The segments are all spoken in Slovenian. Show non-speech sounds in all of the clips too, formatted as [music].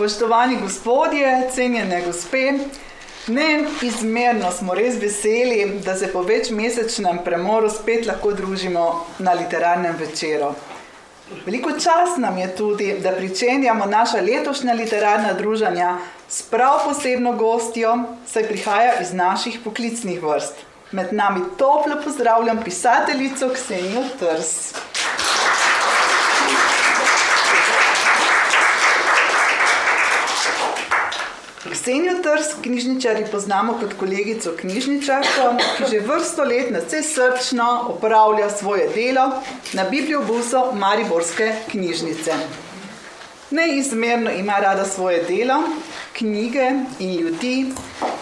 Spoštovani gospodje, cenjene gospe, neizmerno smo res veseli, da se po večmesečnem premoru spet lahko družimo na literarnem večeru. Veliko čas nam je tudi, da pričenjamo naša letošnja literarna druženja s prav posebno gostjo, saj prihaja iz naših poklicnih vrst. Med nami toplo pozdravljam pisateljico Ksenijo Trs. Ksenijo Trs, knjižničari poznamo kot kolegico knjižničarko, ki že vrsto let nadvse srčno opravlja svoje delo na bibliobusu Mariborske knjižnice. Neizmerno ima rada svoje delo, knjige in ljudi,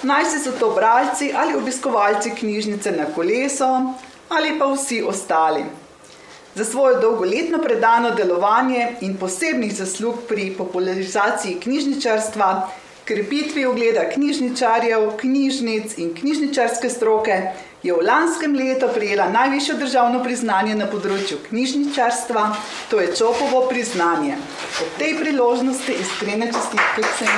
naj se so to bralci ali obiskovalci knjižnice na koleso ali pa vsi ostali. Za svojo dolgoletno predano delovanje in posebnih zaslug pri popularizaciji knjižničarstva krepitvi ogleda knjižničarjev, knjižnic in knjižničarske stroke, je v lanskem letu prijela najvišjo državno priznanje na področju knjižničarstva, to je Čopovo priznanje. Po tej priložnosti iskrene čestitke k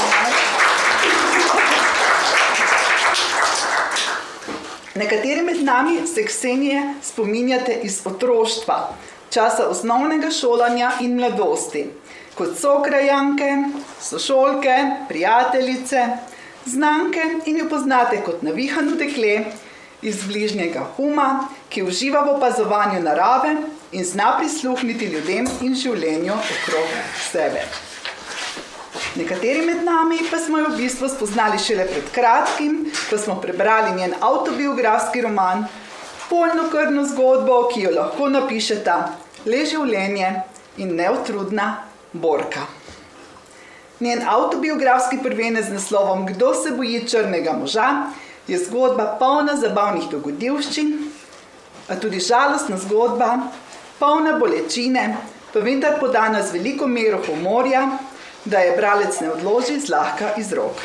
Nekateri med nami se Ksenije spominjate iz otroštva, časa osnovnega šolanja in mladosti kot so krajanke, sošolke, prijateljice, znanke in jo poznate kot navihano dekle iz bližnjega huma, ki uživa v opazovanju narave in zna prisluhniti ljudem in življenju okrog sebe. Nekateri med nami pa smo jo v bistvu spoznali šele pred kratkim, ko smo prebrali njen autobiografski roman, polno krvno zgodbo, ki jo lahko napišeta le življenje in neutrudna Borka. Njen autobiografski prvenec z naslovom Kdo se boji črnega moža je zgodba polna zabavnih dogodivščin, a tudi žalostna zgodba, polna bolečine, pa vendar podana z veliko mero humorja, da je bralec ne odloži zlahka iz rok.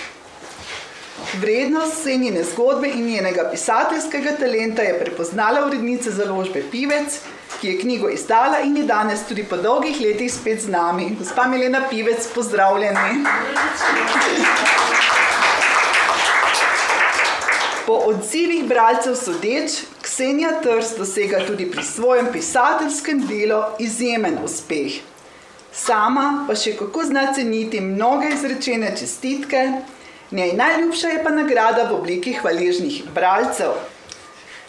Vrednost senjene zgodbe in njenega pisateljskega talenta je prepoznala urednica založbe Pivec, ki je knjigo izdala in je danes tudi po dolgih letih spet z nami. Gospa Milena Pivec, pozdravljeni. Po odzivih bralcev sodeč, Ksenija Trs dosega tudi pri svojem pisateljskem delu izjemen uspeh. Sama pa še kako zna ceniti mnoge izrečene čestitke, njej najljubša je pa nagrada v obliki hvaležnih bralcev,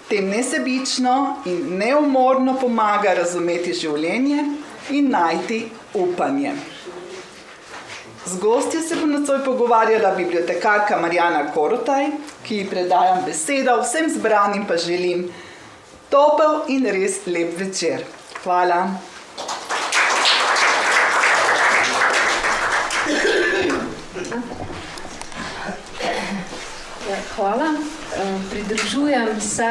tem nesebično in neumorno pomaga razumeti življenje in najti upanje. Z gostjo se bo nocoj pogovarjala bibliotekarka Marjana Korotaj, ki ji predajam besedo, vsem zbranim pa želim topel in res lep večer. Hvala. Ja, hvala. Eh, pridružujem se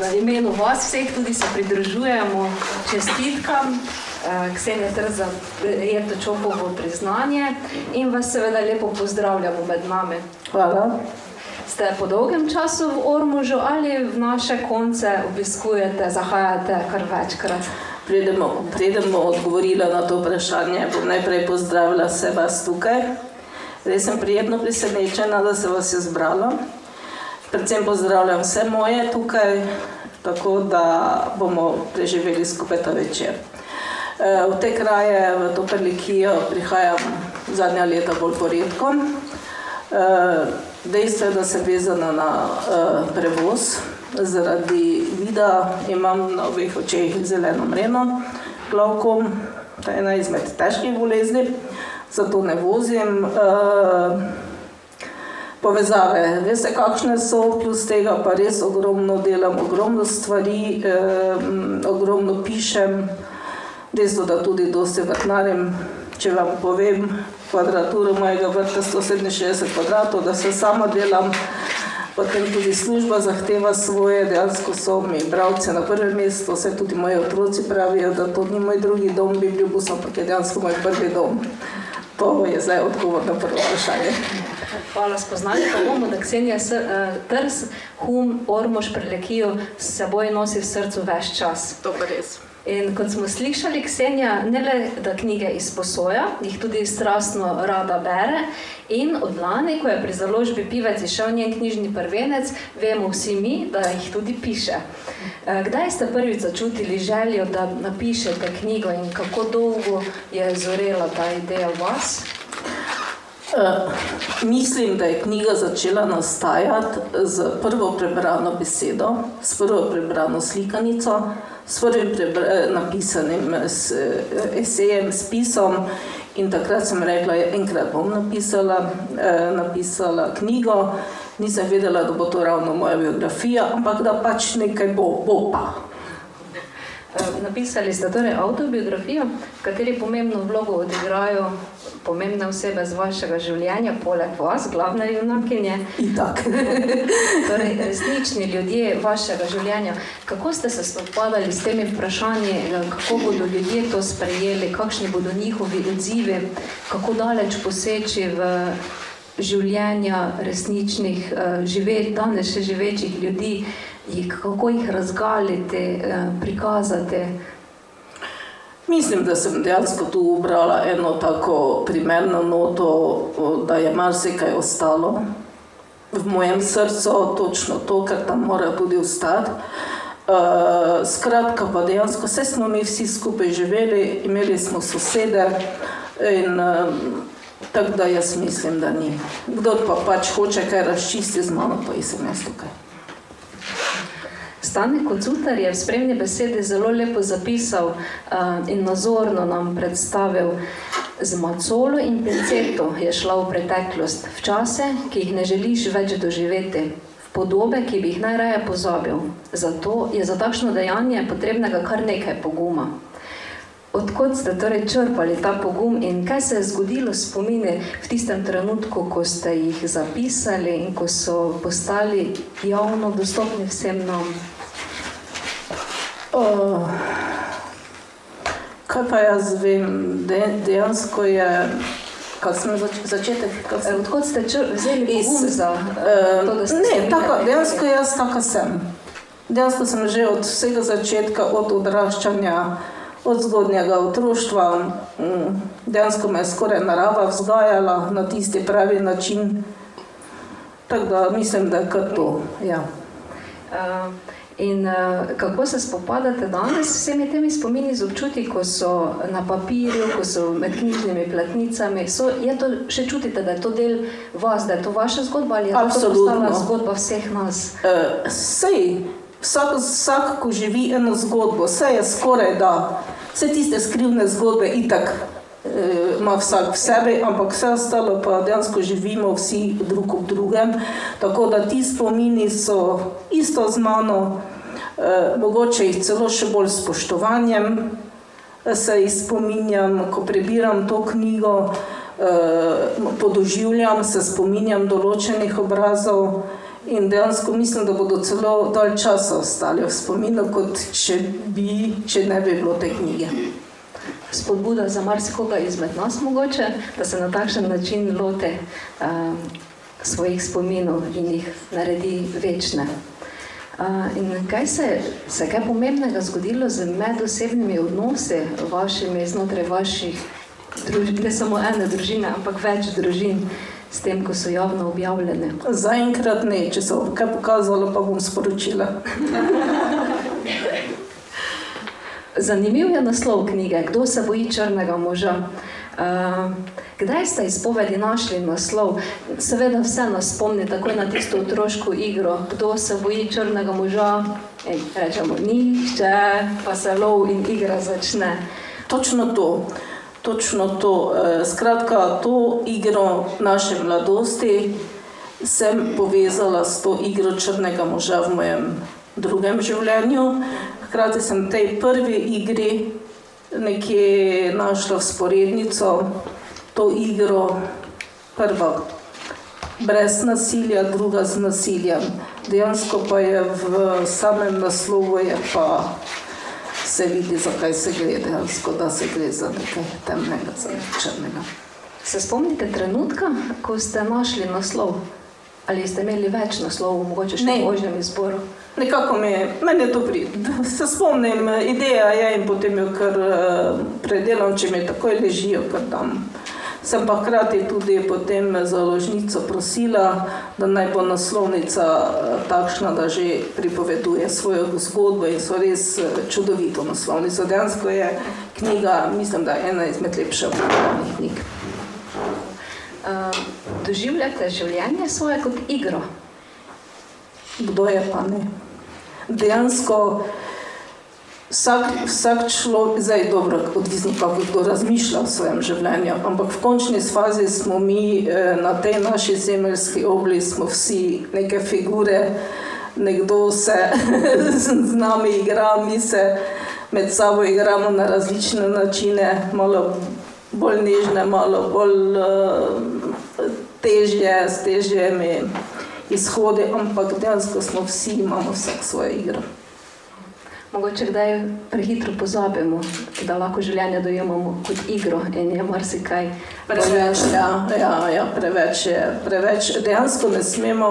v imenu vas vseh, tudi se pridružujemo čestitkam eh, Ksenije Trza Jeto Čopovo priznanje in vas seveda lepo pozdravljamo med nami. Hvala. Ste po dolgem času v Ormužu ali v naše konce obiskujete, zahajate kar večkrat? Predemo, predemo odgovorila na to vprašanje, bom najprej pozdravila vse vas tukaj. Res sem prijetno presenečena, da se vas je zbralo. Predvsem pozdravljam vse moje tukaj, tako da bomo preživeli skupaj ta večer. E, v te kraje, v to prilikijo, prihajam zadnja leta bolj poredko. E, dejstvo je, da se vezana na e, prevoz, zaradi vida imam na obeh očeh zeleno mreno, glavkom, to je ena izmed težkih bolezni, zato ne vozim povezave. Veste, kakšne so, plus tega pa res ogromno delam, ogromno stvari, eh, ogromno pišem, dejstvo, da tudi dosti vrtnarim, če vam povem kvadraturo mojega vrta 167 kvadratov, da se sama delam, potem tudi služba zahteva svoje, dejansko so mi bravce na prvem mestu, vse tudi moji otroci pravijo, da to ni moj drugi dom, bi bil bus, ampak je dejansko moj prvi dom. To je zdaj odgovor na prvo vprašanje. Hvala, spoznali pa bomo, da Ksenija uh, Trs, hum, ormož, prelekijo s seboj nosi v srcu več čas. To pa res. In kot smo slišali, Ksenija ne le, da knjige izposoja, jih tudi strastno rada bere. In od lani, ko je pri založbi Pivec išel njen knjižni prvenec, vemo vsi mi, da jih tudi piše. Eh, kdaj ste prvič začutili željo, da napišete knjigo in kako dolgo je zorela ta ideja v vas? Uh, mislim, da je knjiga začela nastajati z prvo prebrano besedo, s prvo prebrano slikanico, s prvim napisanim s, esejem, spisom. In takrat sem rekla, ja, enkrat bom napisala, eh, napisala knjigo. Nisem vedela, da bo to ravno moja biografija, ampak da pač nekaj bo, bo pa. Napisali ste torej avtobiografijo, v kateri pomembno vlogo odigrajo pomembne osebe z vašega življenja, poleg vas, glavne junakinje. [laughs] torej, resnični ljudje vašega življenja. Kako ste se spopadali s temi vprašanji, kako bodo ljudje to sprejeli, kakšni bodo njihovi odzivi, kako daleč poseči v življenja resničnih, uh, žive, danes še živečih ljudi, jih, kako jih razgaliti, uh, prikazati. Mislim, da sem dejansko tu ubrala eno tako primerno noto, da je marsikaj ostalo v mojem srcu, točno to, kar tam mora tudi ostati. Uh, skratka, pa dejansko vse smo mi vsi skupaj živeli, imeli smo sosede in uh, tako da jaz mislim, da ni. Kdo pa pač hoče kaj razčistiti z mano, pa sem jaz tukaj. Stane Kocutar je v spremni besedi zelo lepo zapisal uh, in nazorno nam predstavil, z macolo in pinceto je šla v preteklost, v čase, ki jih ne želiš več doživeti, v podobe, ki bi jih najraje pozabil. Zato je za takšno dejanje potrebnega kar nekaj poguma. Odkud ste torej črpali ta pogum in kaj se je zgodilo s spomini v tistem trenutku, ko ste jih zapisali in ko so postali javno dostopni vsem nam? Oh, kaj pa jaz vem, De, dejansko je. Kaj sem zač začetek? Sem... Odkud ste vzeli pogum za uh, to, da ste ne, tako, dejansko jaz taka sem. Dejansko sem že od vsega začetka, od odraščanja, od zgodnjega otroštva, um, dejansko me je skoraj narava vzgajala na tisti pravi način. Tako da mislim, da je kar to. Ja. Uh, In uh, kako se spopadate danes s vsemi temi spomini, z občutki, ko so na papirju, ko so med knjižnimi platnicami? So, je to še čutite, da je to del vas, da je to vaša zgodba ali je Absolutno. to zgodba vseh nas? Uh, sej, vsak, vsak, ko živi eno zgodbo, vse je skoraj da, vse tiste skrivne zgodbe, itak uh, ima vsak v sebi, ampak vse ostalo pa dejansko živimo vsi drug ob drugem. Tako da ti spomini so isto z mano, uh, mogoče jih celo še bolj spoštovanjem. Se jih spominjam, ko prebiram to knjigo, eh, podoživljam, se spominjam določenih obrazov in dejansko mislim, da bodo celo dalj časa ostali v spominu, kot če, bi, če ne bi bilo te knjige spodbuda za marsikoga izmed nas, mogoče, da se na takšen način lote uh, svojih spominov in jih naredi večne. Uh, in kaj se je kaj pomembnega zgodilo z medosebnimi odnosi, vašimi, znotraj vaših družin, ne samo ene družine, ampak več družin, s tem, ko so javno objavljene? Zaenkrat ne, če se bo kaj pokazalo, pa bom sporočila. [laughs] Zanimiv je naslov knjige, kdo se boji črnega moža. Uh, kdaj ste izpovedi našli naslov? Seveda vse nas spomni takoj na tisto otroško igro, kdo se boji črnega moža. Ej, rečemo, nišče, pa se lov in igra začne. Točno to. Točno to. Skratka, to igro naše mladosti sem povezala s to igro črnega moža v mojem drugem življenju. Hkrati sem v tej prvi igri nekje našla sporednico, to igro, prva brez nasilja, druga z nasiljem. Dejansko pa je v samem naslovu je pa se vidi, zakaj se gre, dejansko, da se gre za nekaj temnega, za nekaj črnega. Se spomnite trenutka, ko ste našli naslov? Ali ste imeli več naslovov, mogoče še v možnem izboru? Ne. nekako mi, meni je to pride. Se spomnim, ideja je in potem jo kar predelam, če mi takoj ležijo, kar tam. Sem pa hkrati tudi potem založnico prosila, da naj bo naslovnica takšna, da že pripoveduje svojo zgodbo in so res čudovito naslovnico. Dejansko je knjiga, mislim, da je ena izmed lepših prebranih knjig. Uh, doživljate življenje svoje kot igro? Kdo je pa ne? Dejansko vsak, vsak človek, zdaj dobro, odvisno kako kdo razmišlja o svojem življenju, ampak v končni fazi smo mi na tej naši zemeljski obli, smo vsi neke figure, nekdo se [laughs] z nami igra, mi se med sabo igramo na različne načine, malo bolj nežne, malo bolj težje, s težjimi izhodi, ampak dejansko smo vsi, imamo vsak svojo igro. Mogoče kdaj prehitro pozabimo, da lahko življenje dojemamo kot igro in je marsikaj. Preveč, ja, ja, ja, preveč je, preveč. Dejansko ne smemo,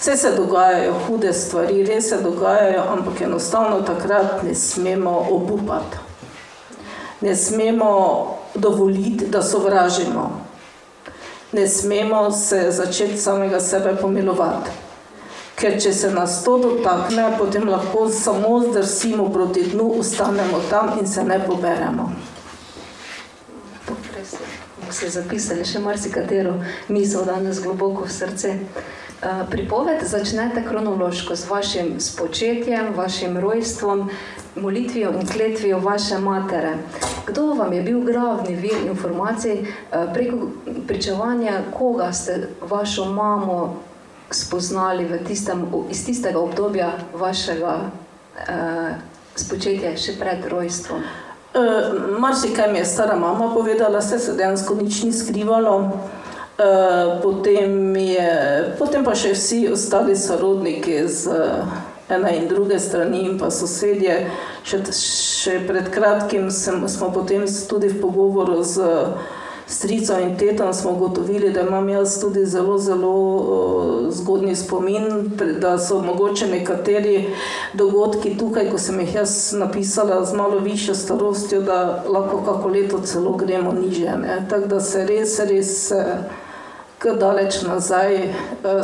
vse se dogajajo hude stvari, res se dogajajo, ampak enostavno takrat ne smemo obupati. Ne smemo dovoliti, da sovražimo. Ne smemo se začeti samega sebe pomilovati. Ker če se nas to dotakne, potem lahko samo zdrsimo proti dnu, ostanemo tam in se ne poberemo. Se zapisali še marsikatero misel danes globoko v srce. Pripoved začnete kronološko z vašim spočetjem, vašim rojstvom, molitvijo in kletvijo vaše matere. Kdo vam je bil glavni vir informacij preko pričevanja, koga ste vašo mamo spoznali tistem, iz tistega obdobja vašega uh, spočetja, še pred rojstvom? Uh, Marsikaj mi je stara mama povedala, se dejansko nič ni skrivalo. Uh, potem, je, potem pa še vsi ostali sorodniki z uh, ene in druge strani, in pa sosedje. Še, še pred kratkim sem, smo potem tudi v pogovoru z uh, strico in tetom smo ugotovili, da imam jaz tudi zelo, zelo uh, zgodni spomin, da so mogoče nekateri dogodki tukaj, ko sem jih jaz napisala z malo višjo starostjo, da lahko kako leto celo gremo niže. Tako da se res, res kar daleč nazaj uh,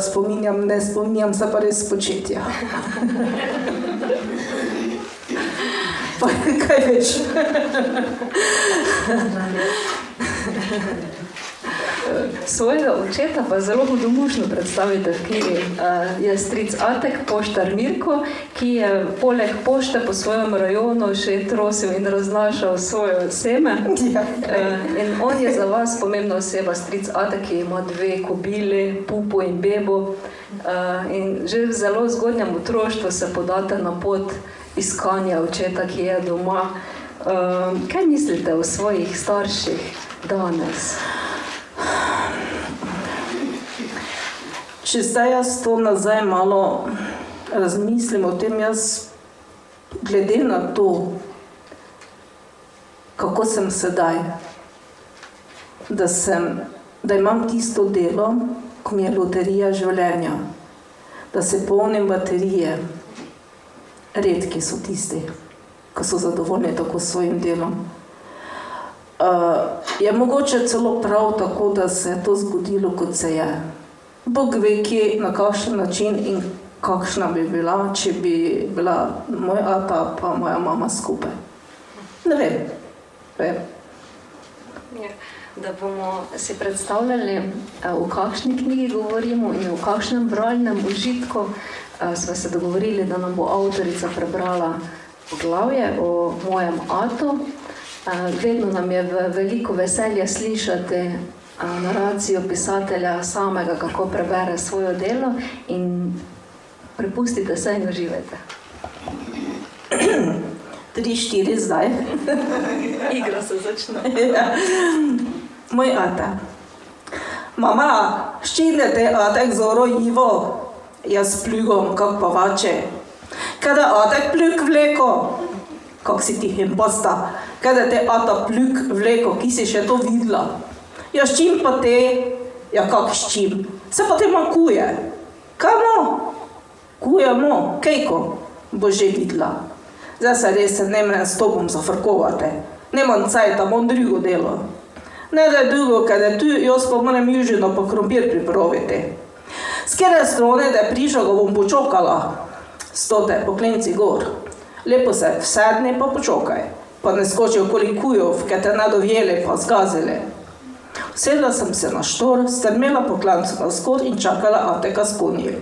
spominjam, ne spominjam se pa res početja. [laughs] Pa kaj več? [laughs] Svojega očeta pa zelo hudomušno predstavite v knjigi. Je stric Atek, poštar Mirko, ki je poleg pošte po svojem rajonu še trosil in raznašal svoje seme. [laughs] Ja. In on je za vas pomembna oseba, stric Atek, ki ima dve kobili, pupo in bebo. In že v zelo zgodnjem otroštvu se podate na pot iskanja očeta, ki je doma. Kaj mislite o svojih starših? Danes. Če zdaj jaz to nazaj malo razmislim o tem, jaz glede na to, kako sem sedaj, da, sem, da imam tisto delo, ko mi je loterija življenja, da se polnim baterije, redki so tisti, ki so zadovoljni tako s svojim delom. Uh, je mogoče celo prav tako, da se je to zgodilo, kot se je. Bog ve, kje, na kakšen način in kakšna bi bila, če bi bila moj ata pa moja mama skupaj. Ne vem. vem. Ja, da bomo si predstavljali, v kakšni knjigi govorimo in v kakšnem bralnem užitku, smo se dogovorili, da nam bo avtorica prebrala poglavje o mojem atu. Vedno nam je veliko veselje slišati naracijo pisatelja samega, kako prebere svoje delo in prepustite se in uživajte. [clears throat] Tri, štiri zdaj. [laughs] Igra se začne. [laughs] Ja. Moj ata. Mama, ščirjate atek zoro Ivo, jaz pljugom, kak pa vače. Kada atek pljug vleko, kak si ti himposta kada te ata pljuk vleko, ki si še to videla. Ja, s čim pa te? Ja, kak s čim? Se pa te makuje. Kaj no? Kujemo, kejko, bo že videla. Zdaj se res ne morem s tobom zafrkovati. Nemam cajt, imam drugo delo. Ne da je drugo, ker je tu, jaz pa moram južino pa krompir pripraviti. Z kere strone, da je prišel, ga bom počokala. Stote, poklenci gor. Lepo se vsedni pa počokaj. Pa ne skoči okoli kujov, ker te ne dovjeli pa zgazili. Sedla sem se na štor, strmela po klancu na skor in čakala Ateka s konji.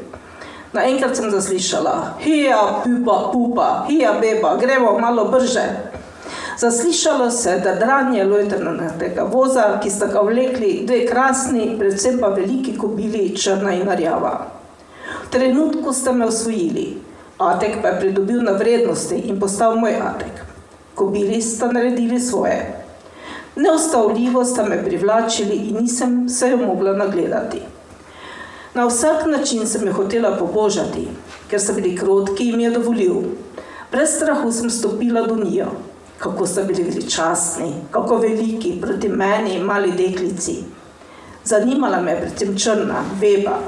Naenkrat sem zaslišala, hija, pupa, pupa, hija, beba, gremo malo brže. Zaslišalo se, da dranje lojtrnega voza, ki sta ga vlekli dve krasni, predvsem pa veliki kobili, črna in rjava. V trenutku ste me osvojili, Atek pa je pridobil na vrednosti in postal moj Atek. Kobili sta naredili svoje. Neustavljivo sta me privlačili in nisem se jo mogla nagledati. Na vsak način sem jo hotela pobožati, ker so bili krotki in mi je dovolil. Brez strahu sem stopila do njo, kako so bili veličastni, kako veliki proti meni, mali deklici. Zanimala me je predvsem črna, veba.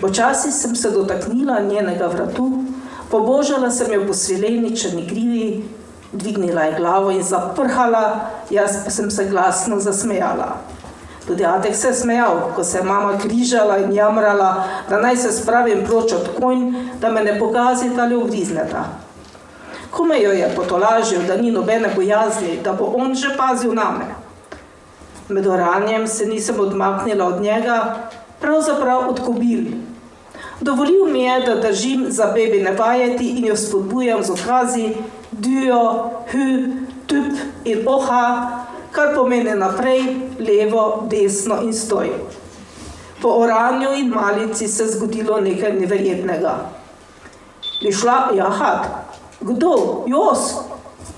Počasi sem se dotaknila njenega vratu, pobožala sem jo po svileni črni grivi, dvignila je glavo in zaprhala, jaz pa sem se glasno zasmejala. Tudi Atek se je smejal, ko se je mama križala in jamrala, da naj se spravim proč od konj, da me ne pogazita ali ugrizneta. Ko me jo je potolažil, da ni nobene bojazni, da bo on že pazil name. Med oranjem se nisem odmaknila od njega, pravzaprav od kobil. Dovolil mi je, da držim za bebine vajeti in jo spodbujam z okazi, dujo, hu, tup in oha, kar pomeni naprej, levo, desno in stoj. Po oranju in malici se je zgodilo nekaj neverjetnega. Bi šla jahat? Kdo? Jaz?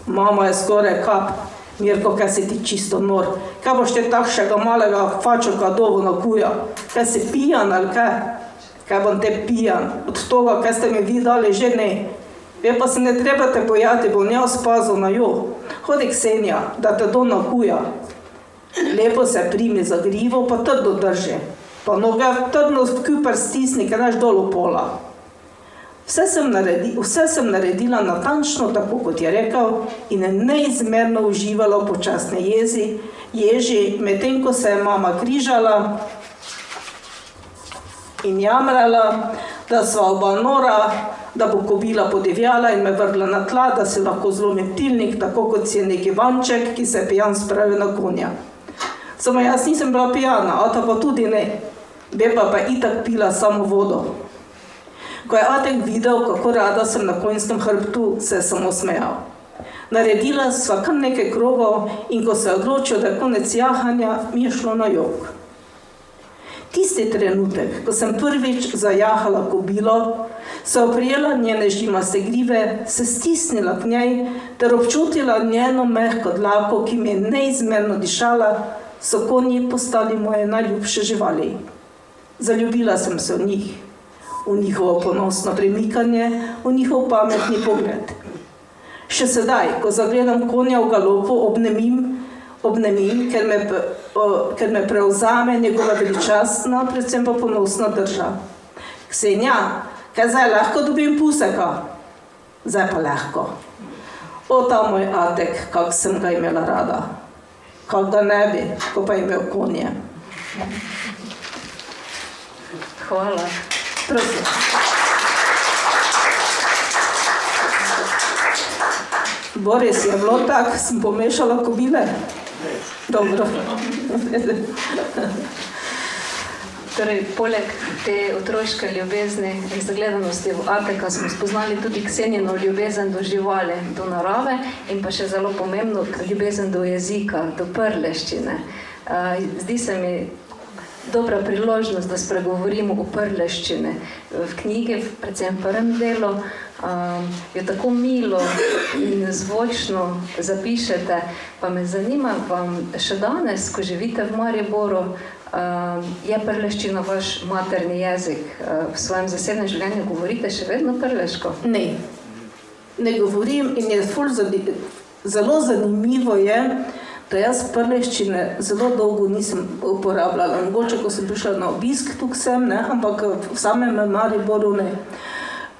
Mama je skoraj kap. Mirko, kaj si ti čisto nor? Kaj boš te takšnega malega fačoka dovo nakuja? Kaj si pijan ali kaj? Kaj bom te pijan? Od toga, kaj ste mi vi dali, že ne. Ve pa se ne treba te bojati, bom jaz spazil na jo. Hodi Ksenija, da te do nakuja. Lepo se primi za grivo, pa trdo drži. Pa noge trdno skupaj stisni, ker naš dol pola. Vse sem, naredi, vse sem naredila natančno tako, kot je rekel, in neizmerno uživala v počasni jezi, ježi, medtem ko se je mama križala in jamrala, da sva oba nora, da bo kobila podivjala in me vrgla na tla, da se lahko zlomim tilnik, tako kot si je neki vanček, ki se je pijan spravil na konja. Samo jaz nisem bila pijana, Ata pa tudi ne. Beba pa itak pila samo vodo. Ko je Atek videl, kako rada sem na konjskem hrbtu, se je samo smejal. Naredila sva kar nekaj krogov in ko se je odločil, da je konec jahanja, mi je šlo na jog. Tisti trenutek, ko sem prvič zajahala kobilo, se oprijela njene žimaste grive, se stisnila k njej ter občutila njeno mehko dlako, ki mi je neizmerno dišala, so konji postali moje najljubše živali. Zaljubila sem se v njih, v njihovo ponosno premikanje, v njihov pametni pogled. Še sedaj, ko zagledam konja v galopu, obnemim, obnemim ker, me, o, ker me prevzame njegova veličastna, predvsem pa ponosna drža. Ksenja, kaj zdaj lahko dobim puseka? Zdaj pa lahko. O ta moj Atek, kak sem ga imela rada. Kak ga ne bi, ko pa je imel konje. Hvala. Prosim. Boris, je bilo tako, sem pomešala kobile? Dobro. Torej, poleg te otroške ljubezni in zagledanosti v Ateka smo spoznali tudi Ksenjino ljubezen do živali, do narave in pa še zelo pomembno ljubezen do jezika, do prleščine. Uh, zdi se mi dobra priložnost, da spregovorimo o prleščini. V knjigi, predvsem v prvem delu, um, jo tako milo in zvočno zapišete. Pa me zanima, vam še danes, ko živite v Mariboru, um, je prleščina vaš materni jezik. Uh, v svojem zasebnem življenju govorite še vedno prleško? Ne, ne govorim in je zelo zanimivo je, da jaz prleščine zelo dolgo nisem uporabljala. Mogoče, ko sem prišla na obisk tukaj sem, ne, ampak v samem Mariboru ne.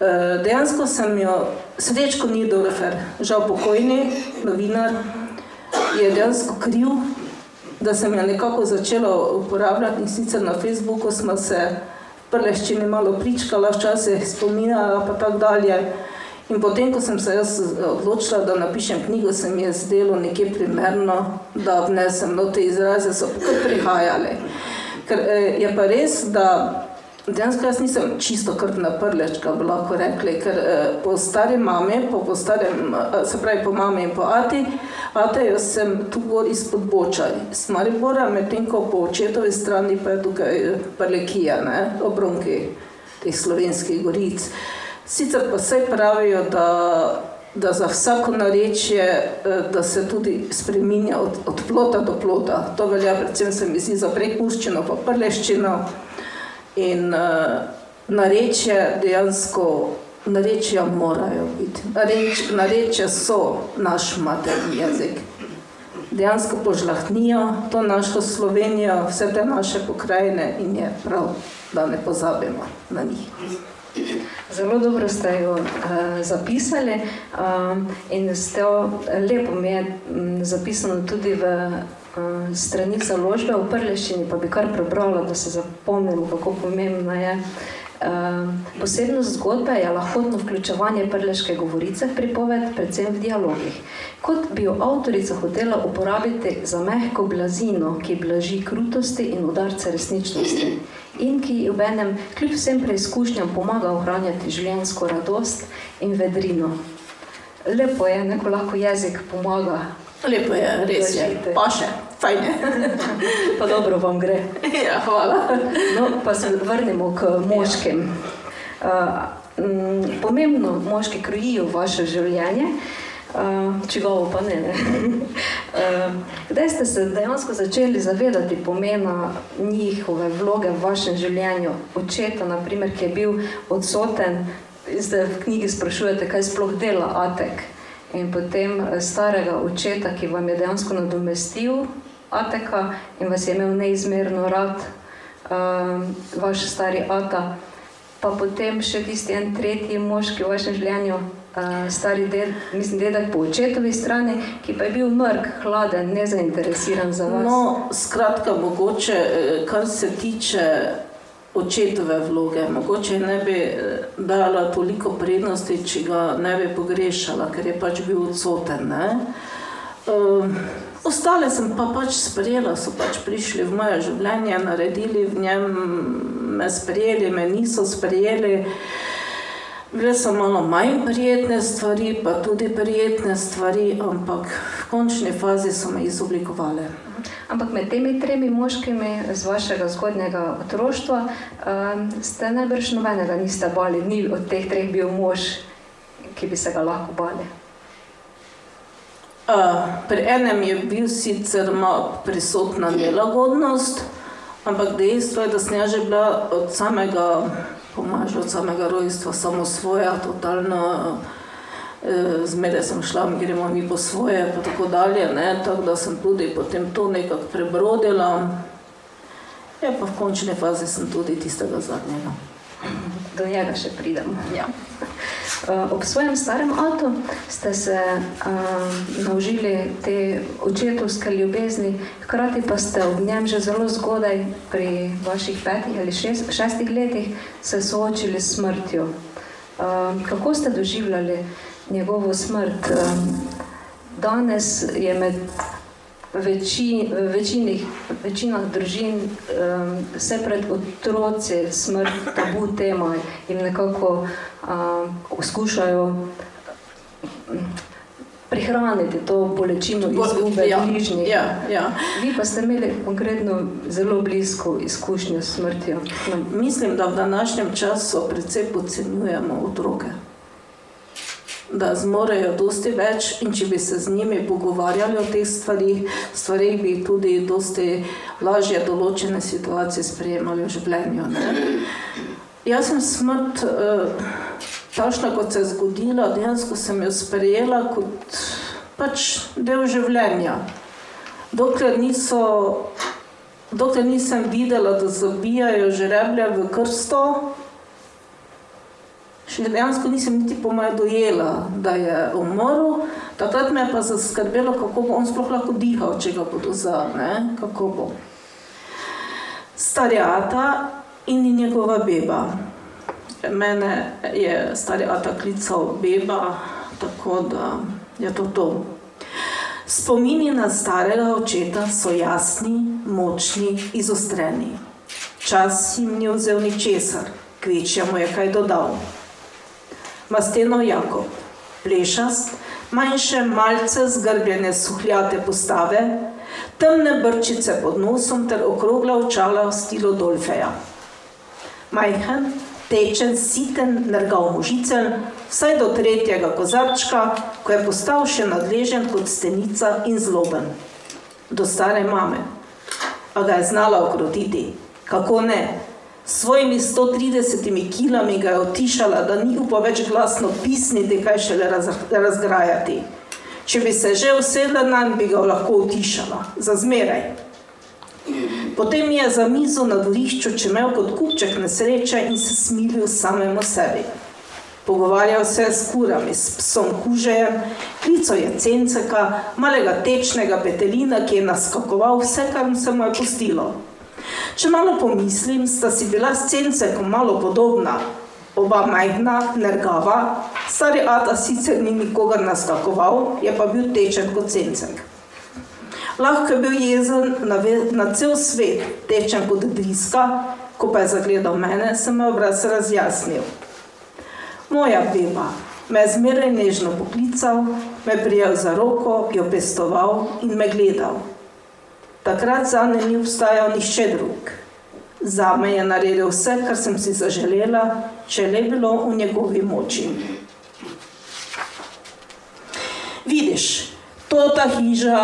Eh, dejansko sem jo, Srečko Nidorfer, žal pokojni, novinar, je dejansko kriv, da sem jo nekako začela uporabljati in sicer na Facebooku smo se v prleščini malo pričkala, včasih spominjala pa tako dalje. In potem, ko sem se jaz odločila, da napišem knjigo, se mi je zdelo nekje primerno, da vnesem no te izraze, so kar prihajale. Ker eh, je pa res, da dejansko jaz nisem čisto krvna prlečka, bi lahko rekli, ker eh, po stari mami, po, po starem, eh, se pravi po mami in po ati, ate jaz sem tu gor izpod boča, iz Maribora, medtem ko po očetovi strani pa je tukaj eh, prlekija, ne, obronki teh slovenskih goric. Sicer pa vse pravijo, da, da za vsako narečje, eh, da se tudi spreminja od, od plota do plota. To velja predvsem se mi zdi za prekuščino pa prleščino. In uh, narečje dejansko, narečja morajo biti. Nareč, narečja so naš materni jezik. Dejansko požlahnijo to našo Slovenijo, vse te naše pokrajine in je prav, da ne pozabimo na njih. Zelo dobro ste jo uh, zapisali um, in ste jo lepo mi je um, zapisano tudi v uh, strani založbe v prleščini, pa bi kar prebrala, da se zapomnimo, kako pomembna je. Uh, posebnost zgodbe je lahkotno vključevanje prleške govorice v pripoved, predvsem v dialogih. Kot bi jo avtorica hotela uporabiti za mehko blazino, ki blaži krutosti in udarce resničnosti in ki ob enem kljub vsem preizkušnjam pomaga ohranjati življenjsko radost in vedrino. Lepo je, neko lahko jezik pomaga. Lepo je, res je, pa še, fajn je. [laughs] Pa dobro vam gre. [laughs] ja, hvala. No, pa se vrnemo k moškim. Uh, m, pomembno moški krojijo vaše življenje, uh, čigovo pa ne. ne. [laughs] uh, kdaj ste se dejansko začeli zavedati pomena njihove vloge v vašem življenju? Očeta, naprimer, ki je bil odsoten, zdaj v knjigi sprašujete, kaj sploh dela Atek. In potem eh, starega očeta, ki vam je dejansko nadomestil Ateka in vas je imel neizmerno rad, um, vaš stari Ata, pa potem še tisti en tretji moški v vašem življenju, uh, stari ded, mislim, dedek po očetovi strani, ki pa je bil mrk, hladen, nezainteresiran za vas. No, skratka, mogoče, eh, kar se tiče očetove vloge, mogoče ne bi eh, dala toliko prednosti, če ga ne bi pogrešala, ker je pač bil odsoten. Ne? Um, ostale sem pa pač sprejela, so pač prišli v moje življenje, naredili v njem, me sprejeli, me niso sprejeli. Bile so malo manj prijetne stvari, pa tudi prijetne stvari, ampak v končni fazi so me izoblikovale. Ampak med temi tremi moškimi z vašega zgodnjega otroštva um, ste najbrž nobenega niste bali, ni od teh treh bil mož, ki bi se ga lahko bali. Uh, pri enem je bil sicer prisotna [clears throat] nelagodnost, ampak dejstvo je, da sem jaz že bila od samega, pomaž, od samega rojstva samo svoja, totalno. eh, Zmeraj sem šla, gremo mi po svoje, pa tako dalje. Ne? Tako da sem tudi potem to nekako prebrodila. Ja, pa v končni fazi sem tudi tistega zadnjega. Do njega še pridemo. Ja. Uh, [laughs] ob svojem starem avtu ste se uh, naučili te očetovske ljubezni, hkrati pa ste ob njem že zelo zgodaj, pri vaših petih ali šest, šestih letih, se soočili s smrtjo. Uh, kako ste doživljali njegovo smrt? Uh, danes je med veči, v večini, večinah družin um, vse pred otroci smrt tabu tema in nekako um, skušajo prihraniti to bolečino izgube ja, bližnjih. ja, ja. Vi pa ste imeli konkretno zelo blisko izkušnjo s smrtjo. Mislim, da v današnjem času precej podcenjujemo otroke. Da zmorejo dosti več in če bi se z njimi pogovarjali o teh stvarih, stvarih bi tudi dosti lažje določene situacije sprejemali v življenju. Ne? Jaz sem smrt, eh, takšna kot se je zgodila, dejansko sem jo sprejela kot pač del življenja. Dokler niso Dokler nisem videla, da zabijajo žreblje v krsto, Še dejansko nisem niti po mojem dojela, da je umrl. Takrat me je pa zaskrbelo, kako bo on sploh lahko dihal, če ga bodo za, ne, kako bo. Starjata in njegova beba. Mene je starjata klical beba, tako da je to to. Spomini na starega očeta so jasni, močni, izostreni. Čas jim ni vzel ničesar, kvečjemu je kaj dodal. Masteno Jakob, plešast, manjše, malce zgrbljene suhljate postave, temne brčice pod nosom ter okrogla očala v stilu Dolfeja. Majhen, tečen, siten, nergal možicel, vsaj do tretjega kozarčka, ko je postal še nadležen kot stenica in zloben. Do stare mame. A ga je znala okrotiti. Kako ne? S svojimi 130 kilami ga je otišala, da ni upal več glasno pisniti, kaj šele raz, razgrajati. Če bi se že usedla na njega, bi ga lahko utišala, za zmeraj. Potem je za mizo na dvorišču čemel kot kupček nesreče in se smilil samemu sebi. Pogovarjal se je s kurami, s psom kužejem, klico je cenceka, malega tečnega petelina, ki je naskakoval vse, kar se mu je pustilo. Če malo pomislim, sta si bila s cencekom malo podobna, oba majhna, nergava, stari Ata sicer ni nikogar naskakoval, je pa bil tečen kot cencek. Lahko je bil jezen na, na cel svet, tečen kot driska, ko pa je zagledal mene, sem me obraz razjasnil. Moja beba me je zmeraj nežno poklical, me prijel za roko, jo pestoval in me gledal. Takrat za me ni obstajal nišče drug. Za me je naredil vse, kar sem si zaželela, če le bilo v njegovi moči. Vidiš, to ta hiža,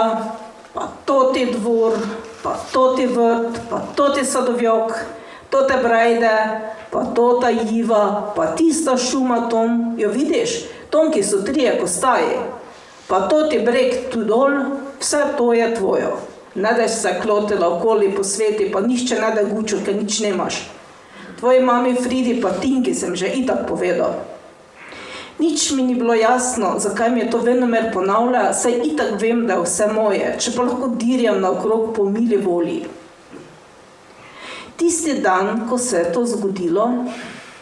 pa to ti dvor, pa to ti vrt, pa to ti sadovjok, to te brajde, pa to ta jiva, pa tista šuma tom, jo vidiš, tom, ki so trije kostaji, pa to ti breg tu dol, vse to je tvojo. Ne da si se klotila okoli po sveti, pa nišče ne da gučo, ker nič nemaš. Tvoji mami Fridi pa Tinki sem že itak povedal. Nič mi ni bilo jasno, zakaj mi je to venomer ponavlja, saj itak vem, da je vse moje, če pa lahko dirjam naokrog po mili volji. Tisti dan, ko se je to zgodilo,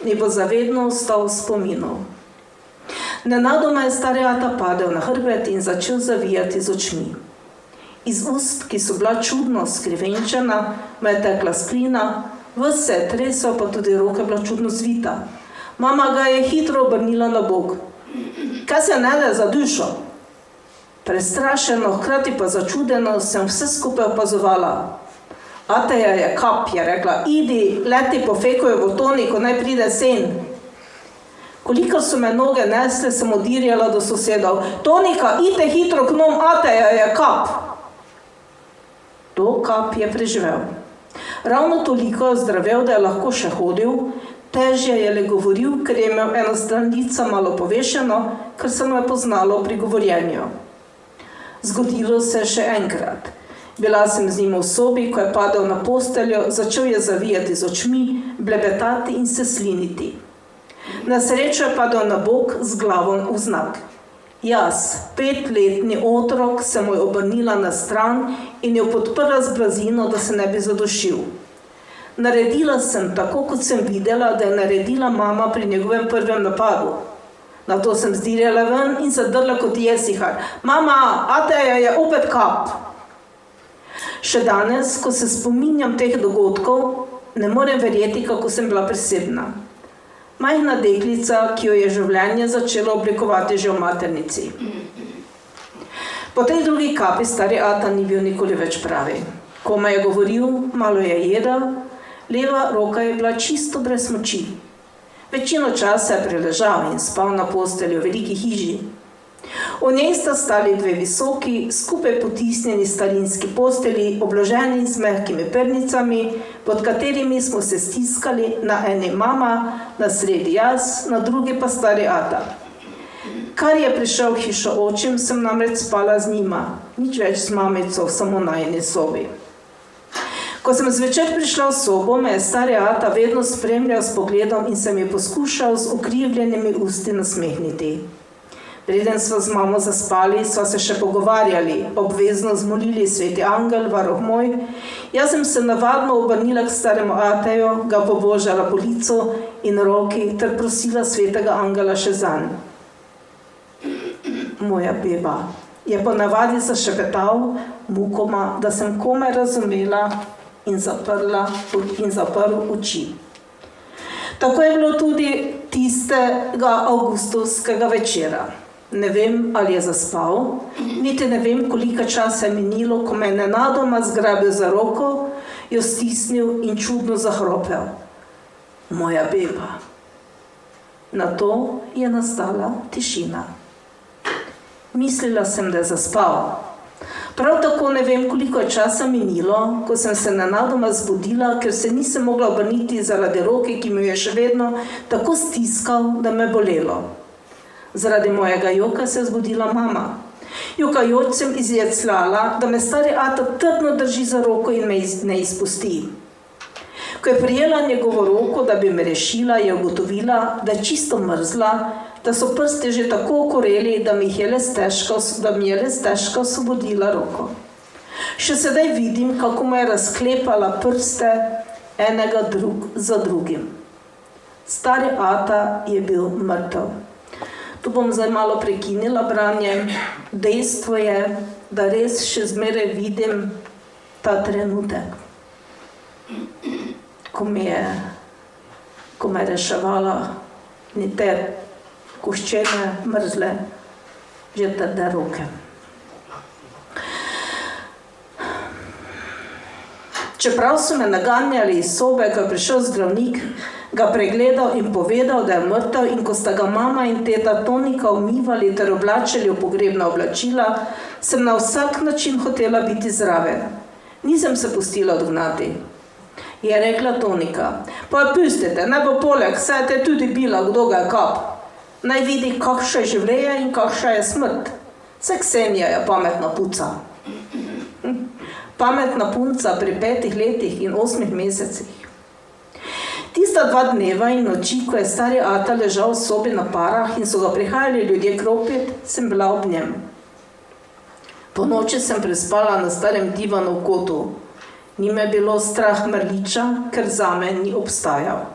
mi bo zavedno ostal spominov. Nenadoma je starjata padel na hrbet in začel zavijati z očmi. Iz ust, ki so bila čudno skrivenčena, me je tekla sklina, vse tresel, pa tudi roke bila čudno zvita. Mama ga je hitro obrnila na bok. Kaj se ne da za dušo? Prestrašeno, hkrati pa začudeno, sem vse skupaj opazovala. Ateja je kap, je rekla, idi, leti po fekoju v toni, ko naj pride sen. Koliko so me noge nesle, sem odirjala do sosedov. Tonika, ide hitro k nom, Ateja je kap. To kap je preživel. Ravno toliko je zdravel, da je lahko še hodil, težje je le govoril, ker je imel eno stran lica malo povešeno, ker se mu je poznalo pri govorjenju. Zgodilo se je še enkrat. Bila sem z njim v sobi, ko je padel na posteljo, začel je zavijati z očmi, blebetati in se sliniti. Na srečo je padel na bok z glavo v znak. Jaz, petletni otrok, sem jo obrnila na stran in jo podprla z blazino, da se ne bi zadošil. Naredila sem tako, kot sem videla, da je naredila mama pri njegovem prvem napadu. Na to sem zdirjala ven in zadrla kot jesihar. Mama, Ateja je opet kap. Še danes, ko se spominjam teh dogodkov, ne morem verjeti, kako sem bila presebna. Majhna deklica, ki jo je življenje začelo oblikovati že v maternici. Po tej drugi kapi stari Ata ni bil nikoli več pravi. Ko me je govoril, malo je jedel, leva roka je bila čisto brez moči. Večino časa je preležal in spal na postelju v veliki hiži. V njej sta stali dve visoki, skupaj potisnjeni starinski posteli, obloženi z mehkimi pernicami, pod katerimi smo se stiskali, na eni mama, na sredi jaz, na drugi pa stari Ata. Kar je prišel v hišo očem, sem namreč spala z njima, nič več z mamico, samo na eni sobi. Ko sem zvečer prišla v sobo, me je stari Ata vedno spremljal s pogledom in se mi je poskušal z ukrivljenimi usti nasmehniti. Preden smo z mamo zaspali, smo se še pogovarjali, obvezno zmolili sveti angel, varoh moj. Jaz sem se navadno obrnila k staremu Ateju, ga pobožala po licu in roki ter prosila svetega angela še za njim. Moja beba je po navadi zašepetal, mukoma, da sem komaj razumela in zaprla in zaprl oči. Tako je bilo tudi tistega avgustovskega večera. Ne vem, ali je zaspal, niti ne vem, koliko časa je minilo, ko me je nenadoma zgrabil za roko, jo stisnil in čudno zahropel. Moja beba. Na to je nastala tišina. Mislila sem, da je zaspal. Prav tako ne vem, koliko je časa minilo, ko sem se nenadoma zbudila, ker se nisem mogla obrniti zaradi roke, ki mi je še vedno tako stiskal, da me bolelo. Zaradi mojega joka se je zbudila mama. Jokajoč sem izjecljala, da me stari Ata trdno drži za roko in me iz, ne izpusti. Ko je prijela njegovo roko, da bi me rešila, je ugotovila, da je čisto mrzla, da so prsti že tako okoreli, da mi je le stežko, da mi je le stežko osvobodila roko. Še sedaj vidim, kako mu je razklepala prste enega drug za drugim. Stari Ata je bil mrtev. Tu bom zdaj malo prekinila branje. Dejstvo je, da res še zmeraj vidim ta trenutek, ko mi je, ko me je reševala ni te koščene, mrzle, že trde roke. Čeprav so me naganjali iz sobe, ko je prišel zdravnik, ga pregledal in povedal, da je mrtev, in ko sta ga mama in teta Tonika umivali ter oblačili v pogrebna oblačila, sem na vsak način hotela biti zraven. Nisem se pustila odgnati. Je rekla Tonika, pa pustite, naj bo poleg, saj te tudi bila, kdo ga je kap. Naj vidi, kakšno je življenje in kakšna je smrt. Vse Ksenija je pametna puca. Pametna punca pri petih letih in osmih mesecih. Tista dva dneva in noči, ko je stari Ata ležal v sobi na parah in so ga prihajali ljudje kropit, sem bila ob njem. Po noči sem prespala na starem divanu v kotu. Ni me bilo strah mrliča, ker za me ni obstajal.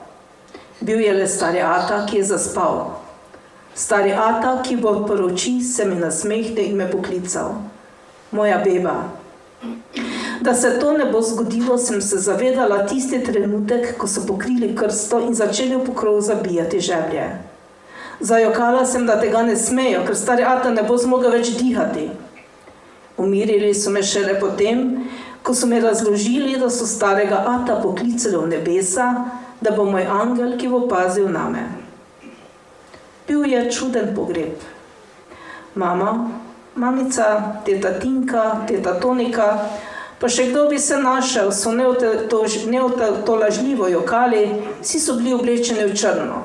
Bil je le stari Ata, ki je zaspal. Stari Ata, ki bo poroči, se mi nasmehnil in me poklical. Moja beba. Da se to ne bo zgodilo, sem se zavedala tisti trenutek, ko so pokrili krsto in začeli v pokrov zabijati žeblje. Zajokala sem, da tega ne smejo, ker stari Ata ne bo zmogel več dihati. Umirili so me šele potem, ko so mi razložili, da so starega Ata poklicali v nebesa, da bo moj angel, ki bo pazil name. Bil je čuden pogreb. Mama, mamica, teta Tinka, teta Tonika, pa še kdo bi se našel, so neotolažljivo jokali, vsi so bili oblečeni v črno.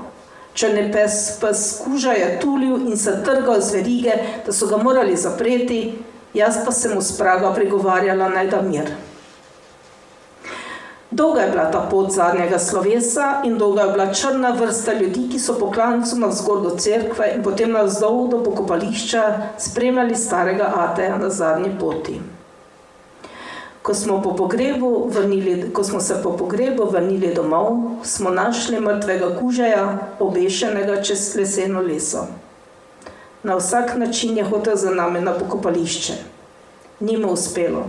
Črni pes pes kuža je tulil in se trgal z verige, da so ga morali zapreti, jaz pa sem mu s praga pregovarjala naj da mir. Dolga je bila ta pot zadnjega slovesa in dolga je bila črna vrsta ljudi, ki so po klancu navzgor do cerkve in potem navzdol do pokopališča spremljali starega Ateja na zadnji poti. Ko smo, po pogrebu vrnili, ko smo se po pogrebu vrnili domov, smo našli mrtvega kužeja, obešenega čez leseno leso. Na vsak način je hotel za nami na pokopališče. Ni mu uspelo.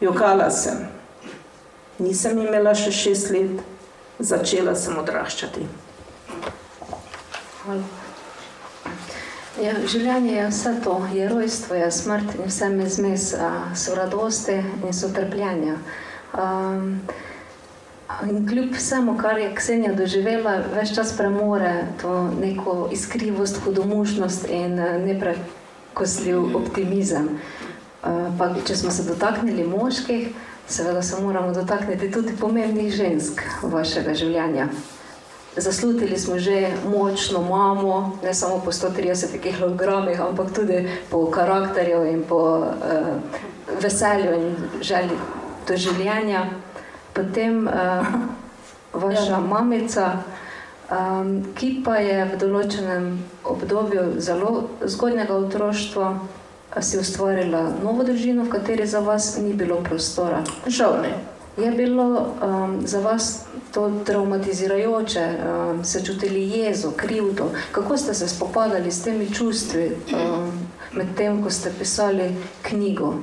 Jokala sem. Nisem imela še šest let, začela sem odraščati. Hvala. Ja, življenje je vse to, je rojstvo, je smrt in vse me zmes, so radosti in so trpljenja. Um, in kljub vsemu, kar je Ksenija doživela, več čas premore to neko iskrivost, hudomušnost in neprekosljiv optimizem. Uh, pa, če smo se dotaknili moških, seveda se moramo dotakniti tudi pomembnih žensk vašega življenja. Zaslutili smo že močno mamo, ne samo po 130 kg, ampak tudi po karakterju in po uh, veselju in želji doživljenja. Potem uh, vaša Ja. mamica, um, ki pa je v določenem obdobju zelo zgodnjega otroštva, a si ustvarila novo družino, v kateri za vas ni bilo prostora. Žal ne. Je bilo um, za vas to traumatizirajoče, um, se čutili jezo, krivdo? Kako ste se spopadali s temi čustvi, um, medtem ko ste pisali knjigo?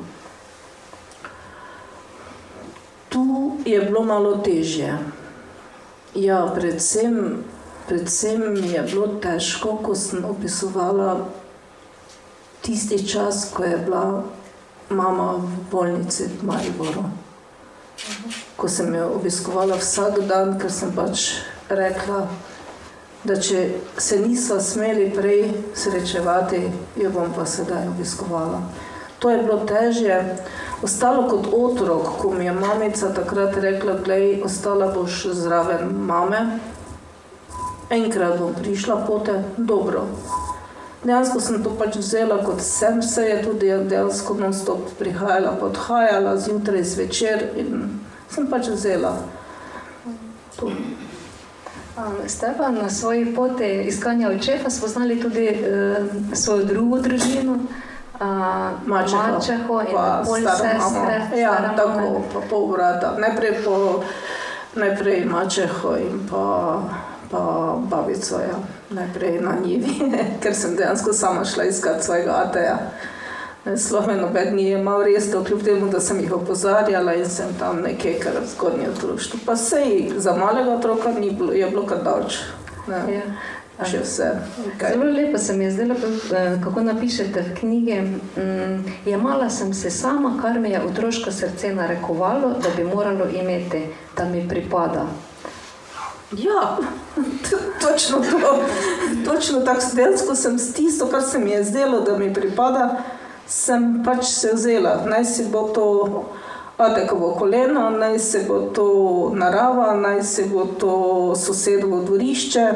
Tu je bilo malo težje. Ja, predvsem, predvsem je bilo težko, ko sem opisovala tisti čas, ko je bila mama v bolnici v Mariboru. Ko sem jo obiskovala vsak dan, ker sem pač rekla, da če se niso smeli prej srečevati, jo bom pa sedaj obiskovala. To je bilo težje. Ostalo kot otrok, ko mi je mamica takrat rekla, da ostala boš zraven mame, enkrat bom prišla pote, dobro. Dejansko sem to pač vzela kot sem, se je tudi dejansko non-stop prihajala, odhajala zjutraj, zvečer in sem pač vzela. To. Um, ste pa na svoji poti iskanja očeta spoznali tudi uh, svojo drugo družino, uh, Mačeho, Mačeho in pol sestre. Ja, tako, pa pol brata. Najprej, po, najprej mačeho in pa, pa babico, ja. Najprej na njivi, [laughs] ker sem dejansko sama šla iskat svojega ateja. Sloven noben ni imel res to, kljub temu, da sem jih opozarjala in sem tam nekaj, kar zgodnje otroštvo. Pa sej za malega otroka ni bilo, je bilo kar daleč. Ne, Ja. še vse. Kaj. Zelo lepo se mi je zdelo, eh, kako napišete v knjigi. Mm, Jemala sem se sama, kar mi je otroško srce narekovalo, da bi moralo imeti, da mi pripada. Ja, točno to. Točno tako dejansko sem s tisto, kar se mi je zdelo, da mi pripada, sem pač se vzela. Naj si bo to Adekovo koleno, naj se bo to narava, naj se bo to sosedovo dvorišče.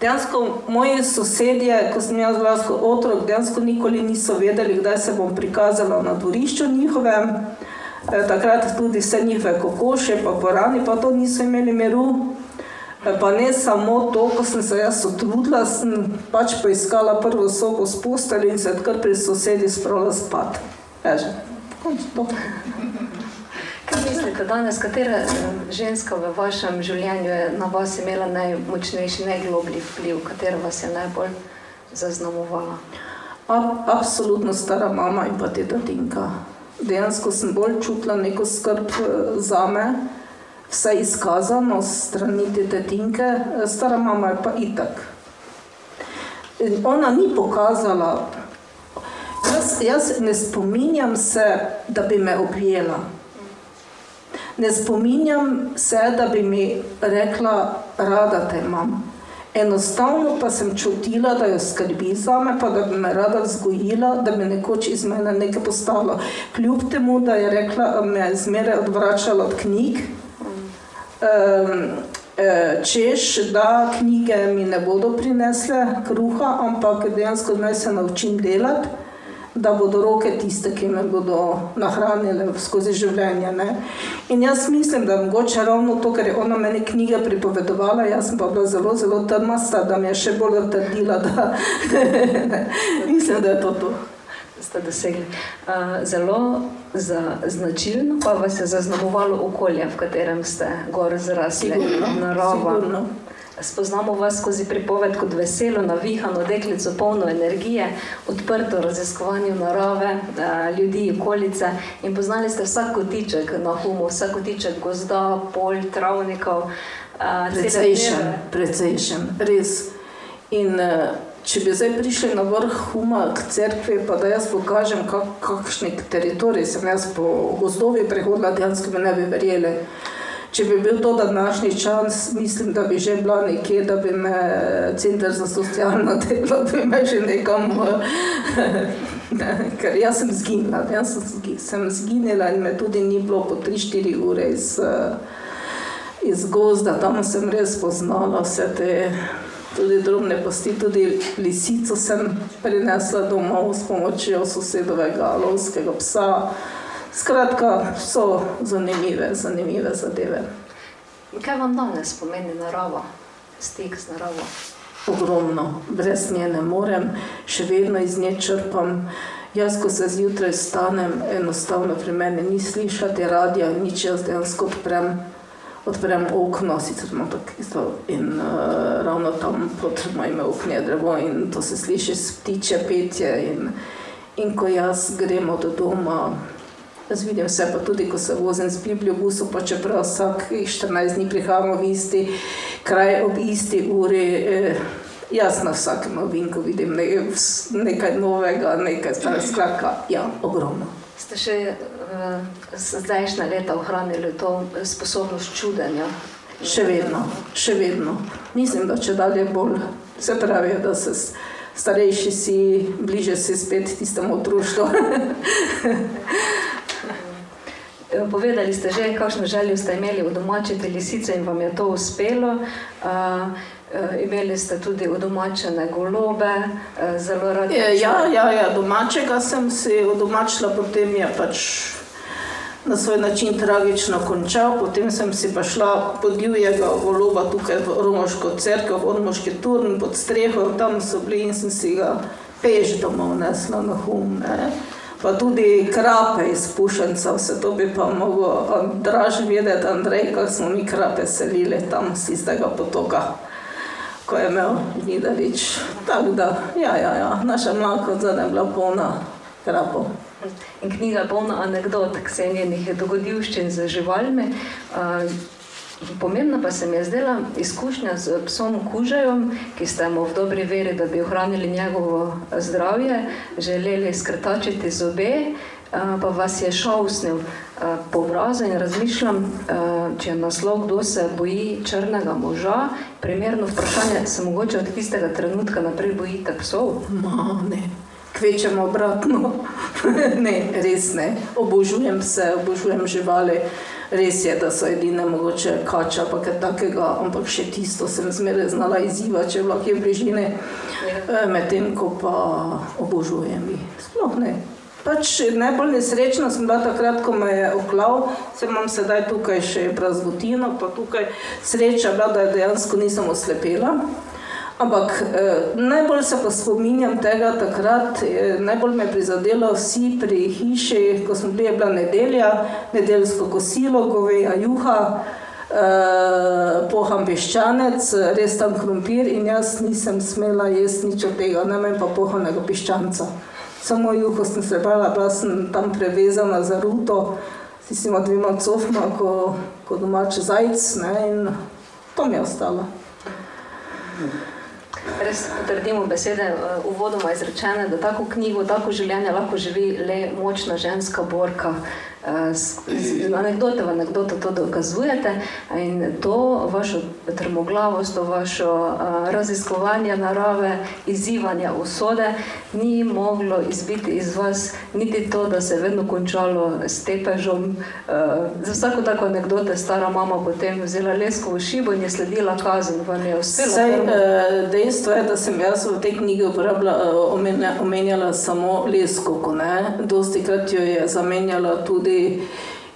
Dejansko moji sosedje, ko sem jaz kot otrok, dejansko nikoli niso vedeli, kdaj se bom prikazala na dvorišču njihovem. Eh, Takrat tudi vse njihove kokoše, pa porani, pa to niso imeli miru. Eh, Pa ne samo to, ko sem se jaz utrudila, sem pač poiskala prvo sobo s posteljo in se kar pri sosedi spravila spat. Eže, konč to. Kaj mislite danes, katera eh, ženska v vašem življenju je na vas imela najmočnejši, najgloblji vpliv, katera vas je najbolj zaznamovala? A, absolutno stara mama in pa teta Tinka. Dejansko sem bolj čutila neko skrb eh, za me, vse izkazano strani tete Tinke, eh, stara mama je pa itak. In ona ni pokazala, jaz, jaz ne spominjam se, da bi me objela. Ne spominjam se, da bi mi rekla, rada te imam. Enostavno pa sem čutila, da jo skrbi za me, pa da bi me rada vzgojila, da bi nekoč iz mene nekaj postalo. Kljub temu, da je rekla, me je zmeraj odvračala od knjig, češ, da knjige mi ne bodo prinesle kruha, ampak dejansko naj se naučim delati da bodo roke tiste, ki me bodo nahranile skozi življenje. Ne? In jaz mislim, da mogoče ravno to, ker je ona meni knjige pripovedovala, jaz pa bila zelo, zelo trmasta, da mi je še bolj trdila, da [laughs] mislim, da je to to. Ste dosegli. Uh, zelo za, značilno pa vas je zaznamovalo okolje, v katerem ste gor zrasli, narava. sigurno. Spoznamo vas skozi pripoved kot veselo, navihano deklico, polno energije, odprto raziskovanju narave, eh, ljudi, okolice in poznali ste vsak kotiček na humu, vsak kotiček gozda, polj, travnikov. eh, Precejšen, precejšen, res. In eh, če bi zdaj prišli na vrh Huma k cerkvi, pa da jaz pokažem, kak, kakšni teritorij sem jaz po gozdovi prehodila, dejansko mi ne bi verjeli. Če bi bil to današnji čas, mislim, da bi že bila nekje, da bi me center za socialno delo, bi me že nekam, [laughs] ker jaz sem zginila, jaz sem, zgi- sem zginila in me tudi ni bilo po 3-4 ure iz, iz gozda, tam sem res poznala vse te tudi drobne posti, tudi lisico sem prinesla domov s pomočjo sosedovega lovskega psa. Skratka, so zanimive, zanimive zadeve. Kaj vam danes pomeni narava, stik z naravo? Ogromno, brez nje ne morem, še vedno iz nje črpam. Jaz, ko se zjutraj stanem, enostavno pri meni ni slišati radija, nič jaz dejansko odprem, odprem okno, sicer imam tako isto in uh, ravno tam pod mojim oknom je drevo in to se sliši s ptiče petje in, in ko jaz grem od doma, jaz vidim vse, pa tudi ko se vozim z Biblijo busu, pa čeprav vsak 14 dni prihajamo v isti kraj ob isti uri, eh, Jaz na vsakem novinku vidim ne, nekaj novega, nekaj starega, skratka, ja, ogromno. Ste še zdajšnja leta ohranili to sposobnost čudenja? Še vedno, še vedno. Mislim, da če dalje bolj se pravi, da se starejši si, bliže si spet tistemu otroštvu. [laughs] Povedali ste že, kakšno željo ste imeli v domačiti lisice in vam je to uspelo. Uh, imeli ste tudi udomačene golobe, zelo radi. Ja, ja, ja, domačega sem si udomačila, potem je pač na svoj način tragično končal. Potem sem si pa šla pod divjega goloba tukaj v Romoško crkvo, v Romoški turn pod streho, tam so bili in sem si ga peš domov nesla na hum. Ne pa tudi krape iz Pušenca, vse to bi pa mogel draž vedeti, Andrej, kako smo mi krape selili tam z istega potoka, ko je imel Vidarič. Tako da, ja, ja, ja, naša mlaka zadnja je bila polna krapov. In knjiga je polna anegdot, ksenjenih dogodivščin z živalmi. Pomembna pa se mi je zdela izkušnja z psom Kužajem, ki ste mu v dobri veri, da bi ohranili njegovo zdravje, želeli skrtačiti zobe, pa vas je šausnil po obrazu in razmišljam, če je naslov, kdo se boji črnega moža, primerno vprašanje, se mogoče od tistega trenutka naprej bojite psov? Ma, ne. Kvečemo obratno. [laughs] ne, res ne. Obožujem se, obožujem živali. Res je, da so edine mogoče kača, pa kaj takega, ampak še tisto sem zmeraj znala izzivati, če je lahko v bližini, ja. medtem ko pa obožujem jih. Sploh ne. Pač najbolj nesrečna sem bila takrat, ko me je oklav, se imam sedaj tukaj še prazvotino, pa tukaj sreča bila, da dejansko nisem oslepela. Ampak eh, najbolj se pa spominjam tega takrat, eh, najbolj me je prizadelo vsi pri hiši, ko smo bili, je bila nedelja, nedeljsko kosilo, goveja juha, eh, poham piščanec, res tam krompir in jaz nisem smela jesti nič od tega, ne pa pohanega piščanca. Samo juho sem se bala, bila sem tam prevezana za ruto, s tistima dvima cofma, ko, ko domač zajc, ne, in to mi je ostalo. Hmm. Res potrdimo besede, uh, uvodoma izrečene, da tako knjigo, tako življenje lahko živi le močna ženska borka, z anekdote v anekdoto to dokazujete in to vašo trmoglavost, to vašo raziskovanje narave, izzivanje usode ni moglo izbiti iz vas niti to, da se je vedno končalo s tepežom. Za vsako tako anekdote stara mama potem vzela lesko v šibo in je sledila kazen, vam je uspelo. Sej, e, dejstvo je, da sem jaz v tej knjigi e, omenjala samo lesko, ko ne. Dosti krat jo je zamenjala tudi tudi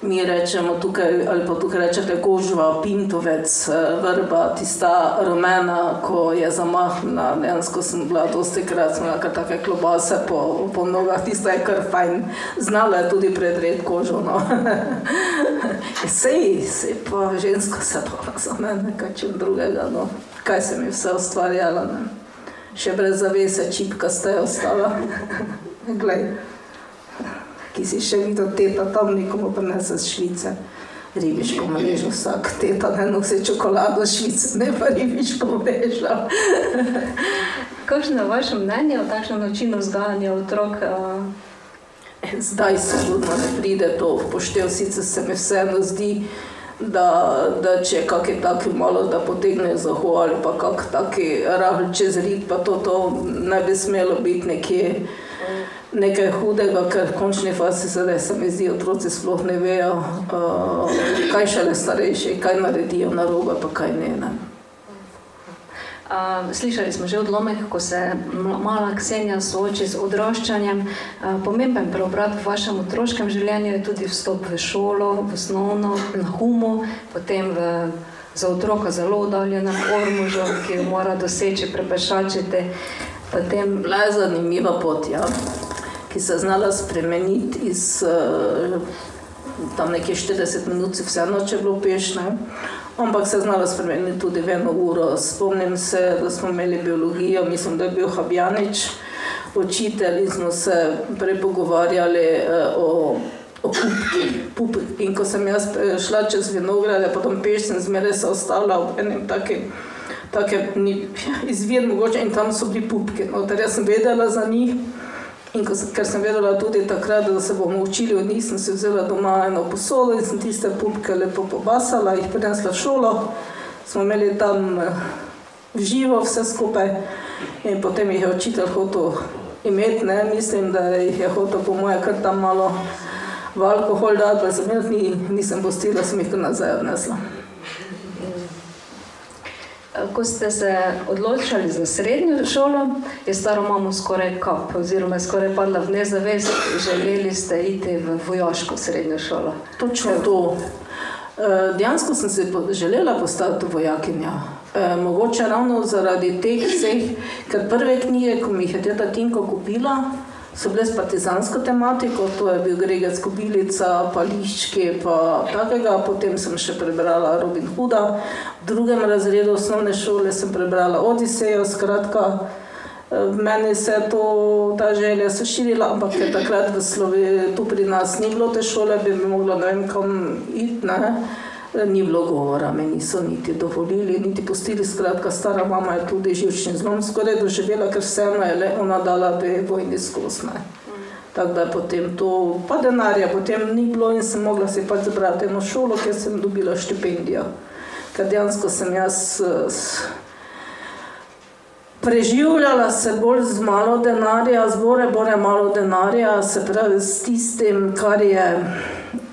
mi rečemo tukaj, ali pa tukaj rečete kožva, pintovec, eh, vrba, tista rumena, ko je zamahnila, dejansko sem bila dosti krat, sem imela take klobase po, po nogah, tista je kar fajn, znala je tudi predred kožo, no. [laughs] Sej, sej pa žensko se pa za mene, kaj čem drugega, no. Kaj se mi vse ustvarjala, ne. Še brez zavese čipka ste ostala. [laughs] Glej ki si še videl teta tam nekomu prinese z Švice. Ribiško mrežo vsak, teta ne nosi čokolado Švice, ne pa ribiško mrežo. [laughs] Kakšno je vaše mnenje o takšnem načinu vzgajanja otrok? Zdaj se budno ne pride to v poštev, sicer se mi vseeno zdi, da, da če kak je taki malo, da potegne za ho ali pa kak taki rahl čez rit, pa to, to ne bi smelo biti nekje nekaj hudega, ker v končni fazi sedaj se mi zdi, otroci sploh ne vejo, uh, kaj šele starejši, kaj naredijo na robe, pa kaj ne. ne. Uh, slišali smo že odlomek, ko se mala Ksenija sooči z odraščanjem. Uh, pomemben preobrat v vašem otroškem življenju je tudi vstop v šolo, v osnovno, na humo, potem v, za otroka zelo oddaljenem ormužu, ki jo mora doseči, prepešačiti. Potem... Bila je zanimiva pot, ja, ki se je znala spremeniti iz uh, tam nekje 40 minut, vseeno, če je bilo pešne ampak se je znala spremeniti tudi v eno uro. Spomnim se, da smo imeli biologijo, mislim, da je bil Habjanič učitelj in smo se prej pogovarjali uh, o. Pup. In ko sem jaz eh, šla čez vinograde, potem peš sem zmeraj se ostala v enem takem, takem izvir mogoče in tam so bili pupke. No, ter jaz sem vedela za njih. In ko, ker sem vedela tudi takrat, da se bomo učili od njih, sem si vzela doma eno posodo in sem tiste pupke lepo pobasala, jih prinesla v šolo. Smo imeli tam eh, živo vse skupaj in potem jih je učitelj hotel imeti. Ne? Mislim, da jih je hotel po moje kar tam malo v alkohol dati, pa sem jih ni, nisem postila, sem jih kar nazaj odnesla. Ko ste se odločili za srednjo šolo, je staro mamo skoraj kap, oziroma skoraj padla v nezavest, želeli ste iti v vojaško srednjo šolo. Točno to. Eh, dejansko sem se želela postati vojakinja. E, mogoče ravno zaradi teh vseh, ker prve knjige, ko mi jih je teta Tinko kupila, so bile s partizansko tematiko, to je bil Gregec Kobilica, Pališčki, pa takega. Potem sem še prebrala Robin Hooda. V drugem razredu osnovne šole sem prebrala Odisejo, skratka. V meni se je to, ta želja se širila, ampak je takrat v Sloveniji, tu pri nas ni bilo te šole, bi mi mogla ne vem kam iti ni bilo govora, me niso niti dovolili, niti pustili. Skratka, stara mama je tudi živčni zlom skoraj doživela, ker vseeno je le ona dala dve vojni skozi. Tako da je potem to, pa denarja potem ni bilo in sem mogla si pač zbrati eno šolo, kjer sem dobila štipendijo. Ker dejansko sem jaz preživljala se bolj z malo denarja, zbore bore malo denarja, se pravi s tistim, kar je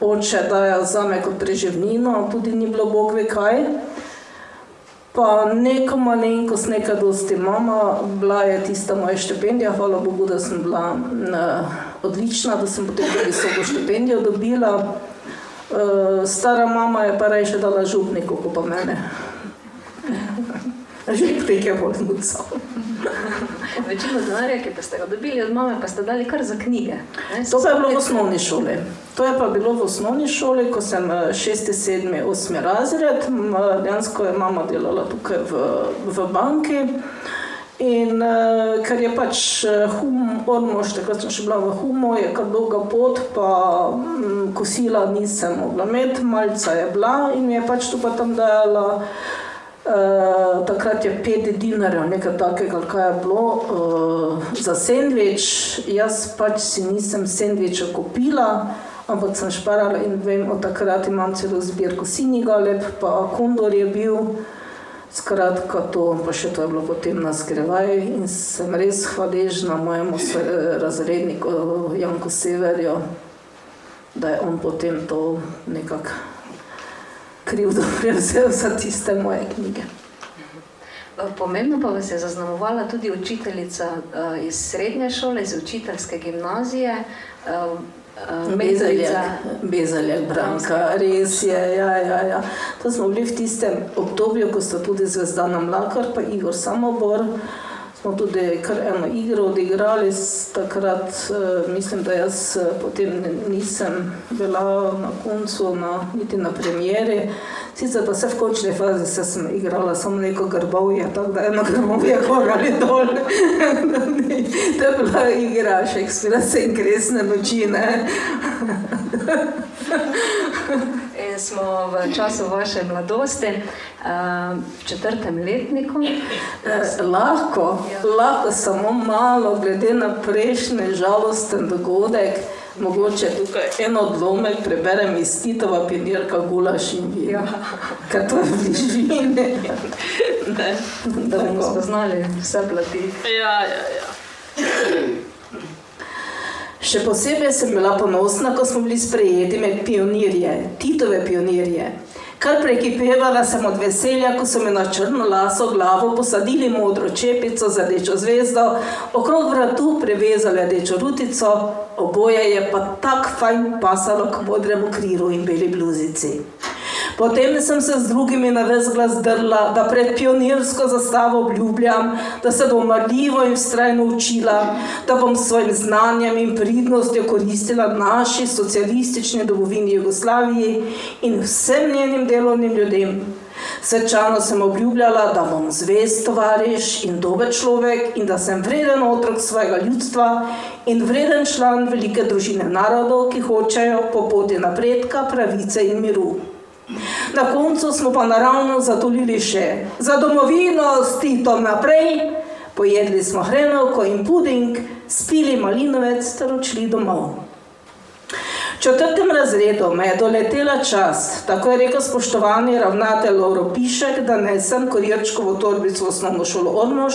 oče dajo za me kot preživnino, tudi ni bilo bog ve kaj. Pa neko malenkost, nekaj dosti mama, bila je tista moja štipendija, hvala Bogu, da sem bila ne, odlična, da sem potem tudi visoko štipendijo dobila. E, stara mama je pa reče dala župniku, ko pa mene. [laughs] Župnik je bolj zmucal. [laughs] Večino denarja, ki ste ga dobili od mame, pa ste dali kar za knjige. Ne? To pa je bilo v osnovni šoli. To je pa bilo v osnovni šoli, ko sem 6, 7, 8 razred. Dejansko je mama delala tukaj v, v banki. In uh, ker je pač eh, hum, odmož, takrat sem še bila v humo, je kar dolga pot, pa um, kosila nisem mogla imeti, malca je bila in mi je pač tu pa tam dajala. Uh, takrat je pet dinarjev, nekaj takega, kaj je bilo uh, za sendvič. Jaz pač si nisem sendviča kupila, ampak sem šparala in vem, od takrat imam celo zbirko sinjega lep, pa kondor je bil. Skratka, to pa še to je bilo potem na skrivaj in sem res hvaležna mojemu razredniku Janku Severju, da je on potem to nekako krivdo prevzel za tiste moje knjige. Pomembno pa vas je zaznamovala tudi učiteljica uh, iz srednje šole, iz učiteljske gimnazije. Uh, Bezaljak, Branka, res je. Ja, ja, ja. To smo bili v tistem obdobju, ko so tudi Zvezdana Mlakar in Igor Samobor. Uh, smo tudi kar eno igro odigrali, takrat uh, mislim, da jaz uh, potem nisem bila na koncu, na, niti na premjeri. Sicer pa se v končni fazi se sem igrala samo neko grbovje, tako da eno grbovje korali dol. [laughs] to je bila igra Šekspira, se in kresne noči, ne? [laughs] In smo v času vaše mladosti, v četrtem letniku. Eh, lahko, ja. lahko samo malo, glede na prejšnji žalosten dogodek. Mogoče tukaj eno odlomek preberem iz Titova, Pinirka, Gulaš in Vija. Ja. Kaj to je v bližini? [laughs] Da bomo spoznali vse plati. Ja, ja, ja. Še posebej sem bila ponosna, ko smo bili sprejeti med pionirje, Titove pionirje. Kar prekipevala sem od veselja, ko so mi na črno laso glavo posadili modro čepico za rdečo zvezdo, okrog vratu prevezali rdečo rutico, oboje je pa tako fajn pasalo k modremu krilu in beli bluzici. Potem sem se z drugimi na ves glas drla, da pred pionirsko zastavo obljubljam, da se bom marljivo in vztrajno učila, da bom s svojim znanjem in pridnostjo koristila naši socialistični domovini Jugoslaviji in vsem njenim delovnim ljudem. Svečano sem obljubljala, da bom zvest tovariš in dober človek in da sem vreden otrok svojega ljudstva in vreden član velike družine narodov, ki hočejo po poti napredka, pravice in miru. Na koncu smo pa naravno zatulili še za domovino s Titom naprej, pojedli smo hrenovko in puding, spili malinovec ter odšli domov. V četrtem razredu me je doletela čas, tako je rekel spoštovani ravnatelj Lauro Pišek, da nesem kurirčkovo torbico v osnovno šolo Ormož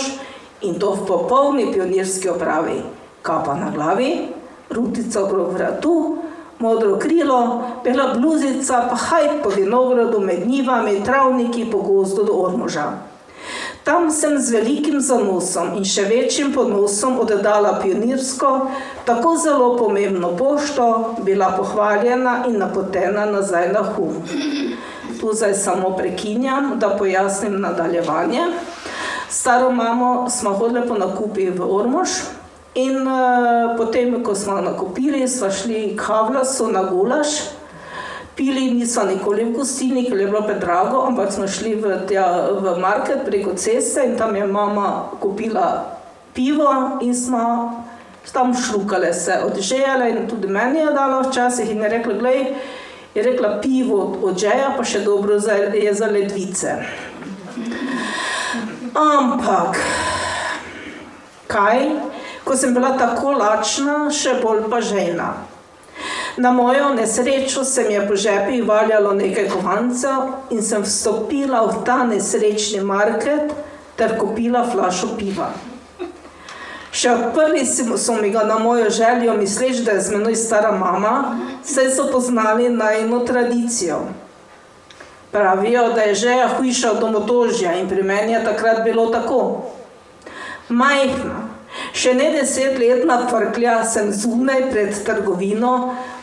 in to v popolni pionirski opravi. Kapa na glavi, rutica okrog vratu, modro krilo, bela bluzica, pa haj po vinogradu med njivami, travniki po gozdu do Ormoža. Tam sem z velikim zanosom in še večjim ponosom oddala pionirsko, tako zelo pomembno pošto, bila pohvaljena in napotena nazaj na hum. Tu zdaj samo prekinjam, da pojasnim nadaljevanje. Staro mamo smo hodili po nakupi v Ormož, In uh, potem, ko smo nakupili, smo šli k Havlasu na Gulaš, pili nismo nikoli v gostilni, ker je bilo predrago, ampak smo šli v, tja, v market preko ceste in tam je mama kupila pivo in smo tam šlukale se, odžejale in tudi meni je dala včasih in je rekla, glej, je rekla pivo odžeja, pa še dobro za, je za ledvice. Ampak, kaj? ko sem bila tako lačna, še bolj pa žena. Na mojo nesrečo se mi je po žepih valjalo nekaj kovancev in sem vstopila v ta nesrečni market ter kupila flašo piva. Še odprli so mi ga na mojo željo, misleč, da je z menoj stara mama, saj so poznali najno tradicijo. Pravijo, da je žeja hujša od domotožja in pri meni je takrat bilo tako. Majhna, Še ne desetletna prklja sem zunaj pred trgovino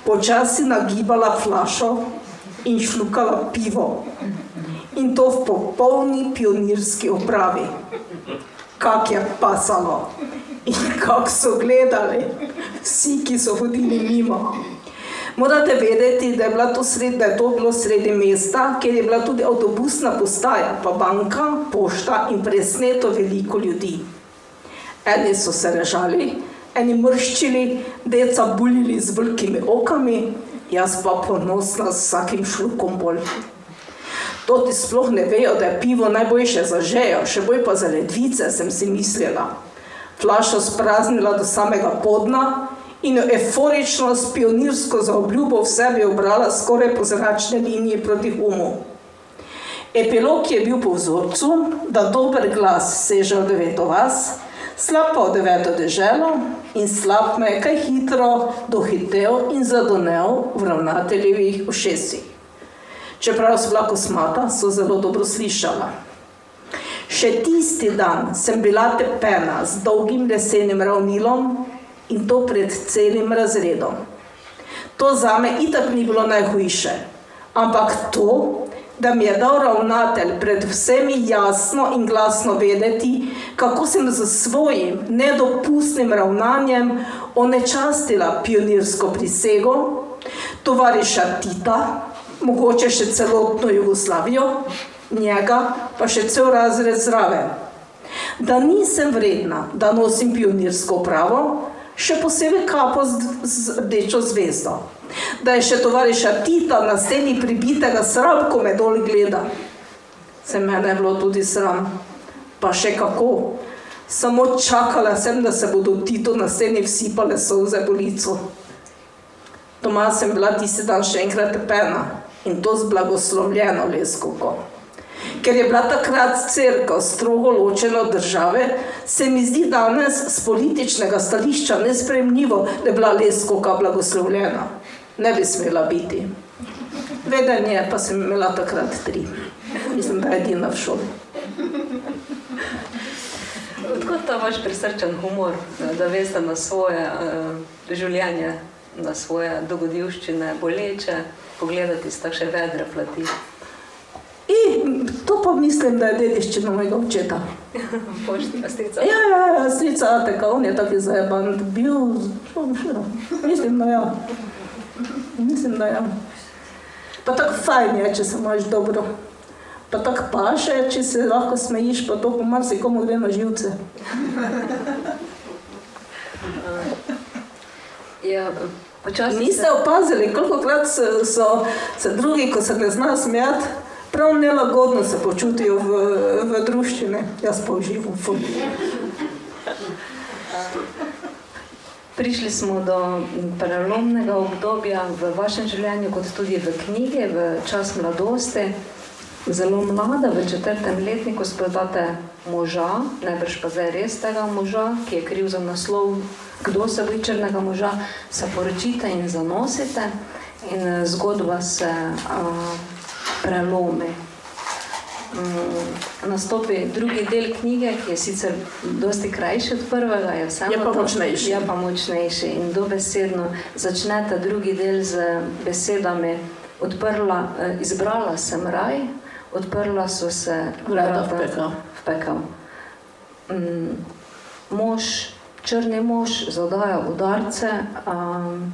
počasi nagibala flašo in šlukala pivo. In to v popolni pionirski opravi. Kak je pasalo in kako so gledali vsi, ki so hodili mimo. Morate vedeti, da je, to sred, da je to bilo sredi mesta, kjer je bila tudi avtobusna postaja, pa banka, pošta in presneto veliko ljudi. Eni so se režali, eni mrščili, deca bulili z velikimi okami, jaz pa ponosna z vsakim šlukom bolj. To ti sploh ne vejo, da je pivo najboljše za žejo, še bolj pa za ledvice, sem si mislila. Flašo spraznila do samega podna in jo eforično s pionirsko zaobljubo v sebi obrala skoraj po zračni liniji proti umu. Epilog je bil po vzorcu, da dober glas seže v deveto vas, slab pa v deveto deželo in slab me je kaj hitro dohitel in zadonel v ravnateljevih ušesih. Čeprav so bila kosmata, so zelo dobro slišala. Še tisti dan sem bila tepena z dolgim lesenim ravnilom in to pred celim razredom. To zame itak ni bilo najhujše, ampak to, da mi je dal ravnatelj pred vsemi jasno in glasno vedeti, kako sem z svojim nedopustnim ravnanjem onečastila pionirsko prisego, tovariša Tita, mogoče še celotno Jugoslavijo, njega pa še cel razred zraven. Da nisem vredna, da nosim pionirsko pravo, še posebej kapo z rdečo zvezdo da je še tovariša Tita na sceni pribitega sram, ko me dol gleda. Se mene je bilo tudi sram, pa še kako. Samo čakala sem, da se bodo Tito na sceni vsipale solze po licu. Doma sem bila tisti dan še enkrat tepena in to z blagoslovljeno leskovko. Ker je bila takrat crkva strogo ločena od države, se mi zdi danes z političnega stališča nespremljivo, da je bila leskovka blagoslovljena ne bi smela biti. Vedenje pa sem imela takrat tri. Mislim, da je edina v šoli. Odkud ta vaš prisrčen humor, da veste na svoje uh, življenje, na svoje dogodivščine, boleče, pogledati z takšne vedre plati? In to pa mislim, da je dediščina mojega očeta. Poštna strica. Ja, ja, ja, strica Ateka, on je taki zajeban bil. Mislim, da ja. Mislim, da ja. Pa tako fajn je, če se imaš dobro. Pa tako paše, če se lahko smejiš, pa to pomar si komu gre na živce. [laughs] Ja, počasi Niste se- opazili, koliko krat so, so se drugi, ko se ne znajo smejati, prav nelagodno se počutijo v, v druščini. Jaz pa uživam. ful. Prišli smo do prelomnega obdobja v vašem življenju, kot tudi v knjigi, v čas mladosti. Zelo mlada, v četrtem letniku spodate moža, najbrž pa zdaj res tega moža, ki je kriv za naslov, kdo se boji črnega moža, se poročite in zanosite in eh, zgodba se a, prelomi. Mm, Nastopi drugi del knjige, ki je sicer dosti krajši od prvega, je, Je pa močnejši. Je pa močnejši in dobesedno začnete drugi del z besedami: odprla, eh, izbrala sem raj, odprla so se Vrata v pekel. v pekel. Mm, Mož, črni mož zadaja udarce, um,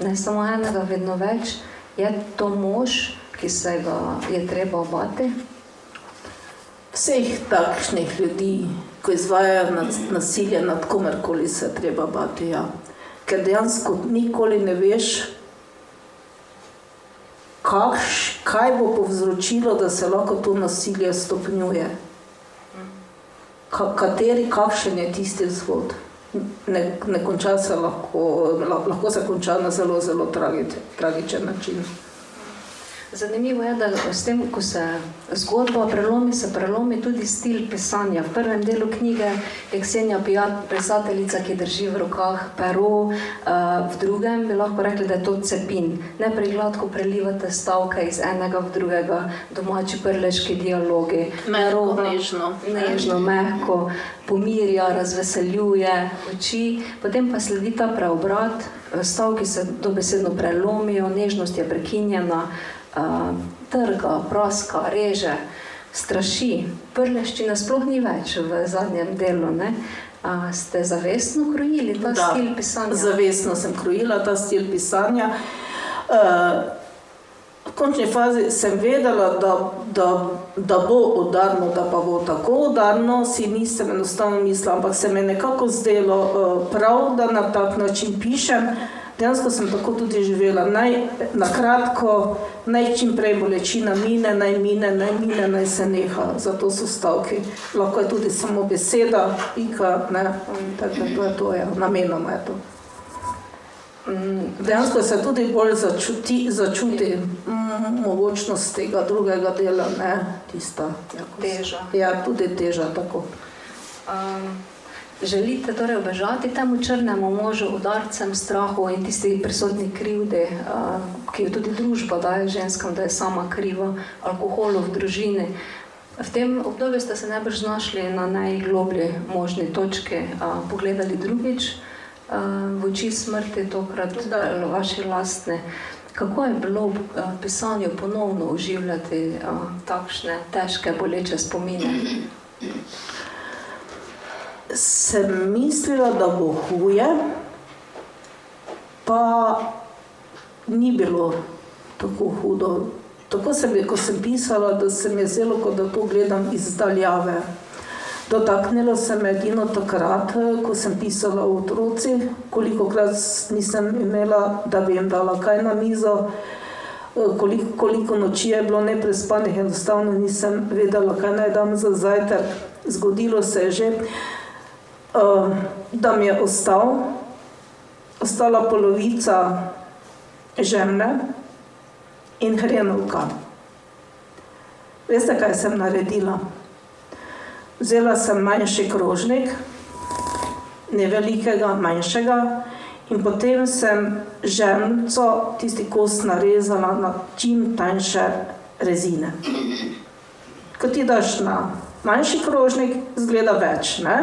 ne samo enega, vedno več. Je to mož, ki se ga je treba bati? Vseh takšnih ljudi, ko izvajajo nasilje nad komerkoli, se treba bati. Ja. Ker dejansko nikoli ne veš, kakš, kaj bo povzročilo, da se lahko to nasilje stopnjuje. Ka, kateri, kakšen je tisti vzhod. Ne, ne konča se lahko, la- lahko se konča na zelo, zelo tragič, tragičen način. Zanimivo je, da s tem, ko se zgodba prelomi, se prelomi tudi stil pisanja. V prvem delu knjige je Ksenija Pijat, pisateljica, ki drži v rokah pero, eh, v drugem bi lahko rekli, da je to cepin. Najprej gladko prelivate stavke iz enega v drugega, domači prleški dialogi. Narova- nežno. nežno, mehko, pomirja, razveseljuje oči, potem pa sledi ta preobrat, eh, stavki se dobesedno prelomijo, nežnost je prekinjena, eh, trga, praska, reže, straši. Prleščine sploh ni več v zadnjem delu. Ne? A ste zavestno krojili ta Da, stil pisanja? Zavestno sem krojila ta stil pisanja. Uh, v končni fazi sem vedela, da, da, da bo udarno, da pa bo tako udarno, si nisem enostavno mislila, ampak se mi je nekako zdelo uh, prav, da na tak način pišem. Dejansko sem tako tudi živela. Naj, na kratko, naj čim prej bolečina mine, naj mine, naj mine, naj se neha. Zato so stavki. Lahko je tudi samo beseda, pika, ne. Tako da to je to, ja. namenoma je to. Mm, Dejansko se tudi bolj začuti, začuti mm, mogočnost tega drugega dela, ne tista. Ja, Teža. Ja, tudi teža tako. Um, želite torej obežati temu črnemu možu, udarcem, strahu in tisti prisotni krivdi, uh, ki jo tudi družba daje ženskam, da je sama kriva, alkoholu v družini. V tem obdobju ste se najbrž znašli na najgloblji možni točki, uh, pogledali drugič uh, v oči smrti, tokrat Da. vaše lastne. Kako je bilo uh, pisanju ponovno oživljati takšne težke, boleče spomine? [clears throat] Sem mislila, da bo huje, pa ni bilo tako hudo. Tako se mi, ko sem pisala, da se mi je zdelo, kot da to gledam iz daljave. Dotaknilo se me edino takrat, ko sem pisala o otroci, koliko krat nisem imela, da bi jim dala kaj na mizo, koliko, koliko noči je bilo neprespanih, enostavno nisem vedela, kaj naj dam za zajtrk. Zgodilo se je že, da mi je ostal, ostala polovica žemlje in hrenovka. Veste, kaj sem naredila? Vzela sem manjši krožnik, ne velikega, manjšega, In potem sem žemljico, tisti kos narezala na čim tanjše rezine. Ko ti daš na manjši krožnik, zgleda več. Ne?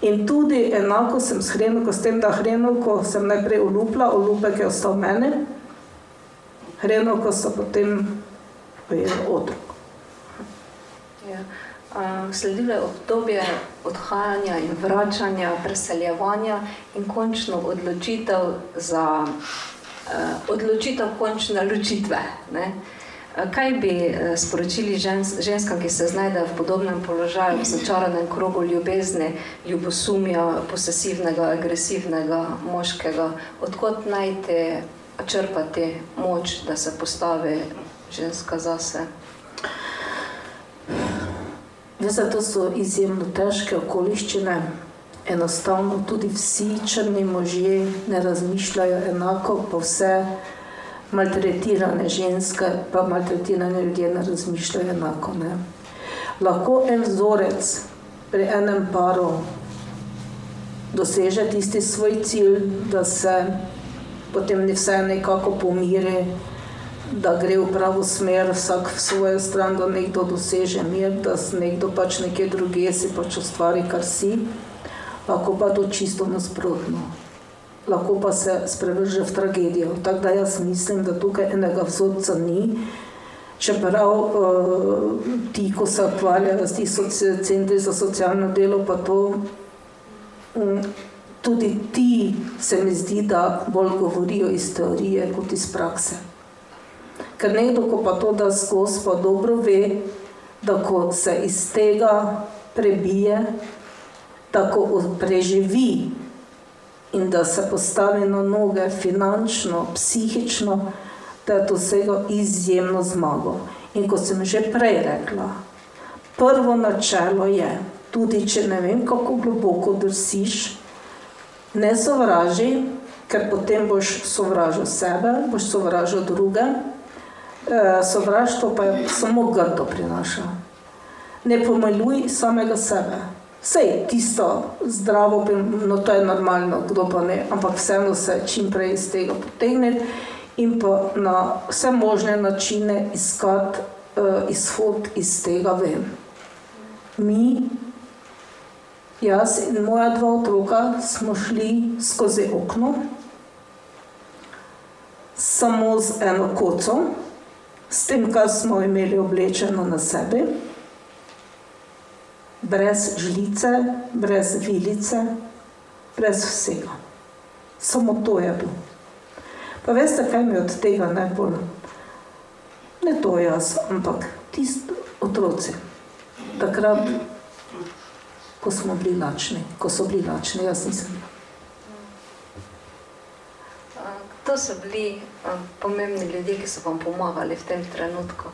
In tudi enako sem s hrenovko, s tem, da hrenovko sem najprej olupila, olupek je ostal meni, hrenovko so potem pojeli otrok. Ja. Uh, sledilo je obdobje odhajanja in vračanja, preseljevanja in končno odločitev za uh, odločitev končne ločitve. Ne? Kaj bi sporočili žens, ženskam, ki se znajdejo v podobnem položaju, v začaranem krogu ljubezni, ljubosumja, posesivnega, agresivnega moškega, odkot najti, črpati moč, da se postavi ženska zase? Veste, to so izjemno težke okoliščine. Enostavno tudi vsi črni možje ne razmišljajo enako, pa vse maltretirane ženske, pa maltretirane ljudje ne razmišljajo enako. Ne. Lahko en vzorec pri enem paru doseže tisti svoj cilj, da se potem vse nekako pomiri, da gre v pravo smer, vsak v svojo stran, da nekdo doseže mir, da se nekdo pač nekje druge si pač ustvari, kar si, lahko pa to čisto nasprotno. Lahko pa se sprevrže v tragedijo. Tako da jaz mislim, da tukaj enega vzorca ni. Čeprav uh, ti, ko se ukvarjajo s temi centri za socialno delo, pa to, um, tudi ti se mi zdi, da bolj govorijo iz teorije kot iz prakse. Ker nekdo, ko pa to da skozi, pa dobro ve, da ko se iz tega prebije, da ko preživi in da se postavi na noge finančno, psihično, da je vsega izjemno zmago. In kot sem že prej rekla, prvo načelo je, tudi če ne vem, kako globoko drsiš, ne sovraži, ker potem boš sovražil sebe, boš sovražil druge. Eh, sovraštvo pa je samo grdo prinaša. Ne pomeljuj samega sebe. Vse tisto zdravo, no to je normalno, kdo pa ne, ampak vseeno se čim prej iz tega potegne in pa na vse možne načine iskati uh, izhod iz tega ven. Mi, jaz in moja dva otroka smo šli skozi okno, samo z eno koco, s tem, kar smo imeli oblečeno na sebi, brez žlice, brez vilice, brez vsega. Samo to je bilo. Pa veste, kaj mi od tega najbolj? Ne to jaz, ampak tisti otroci. Takrat, ko smo bili lačni, ko so bili lačni, jaz nisem bila. To so bili um, pomembni ljudje, ki so vam pomagali v tem trenutku.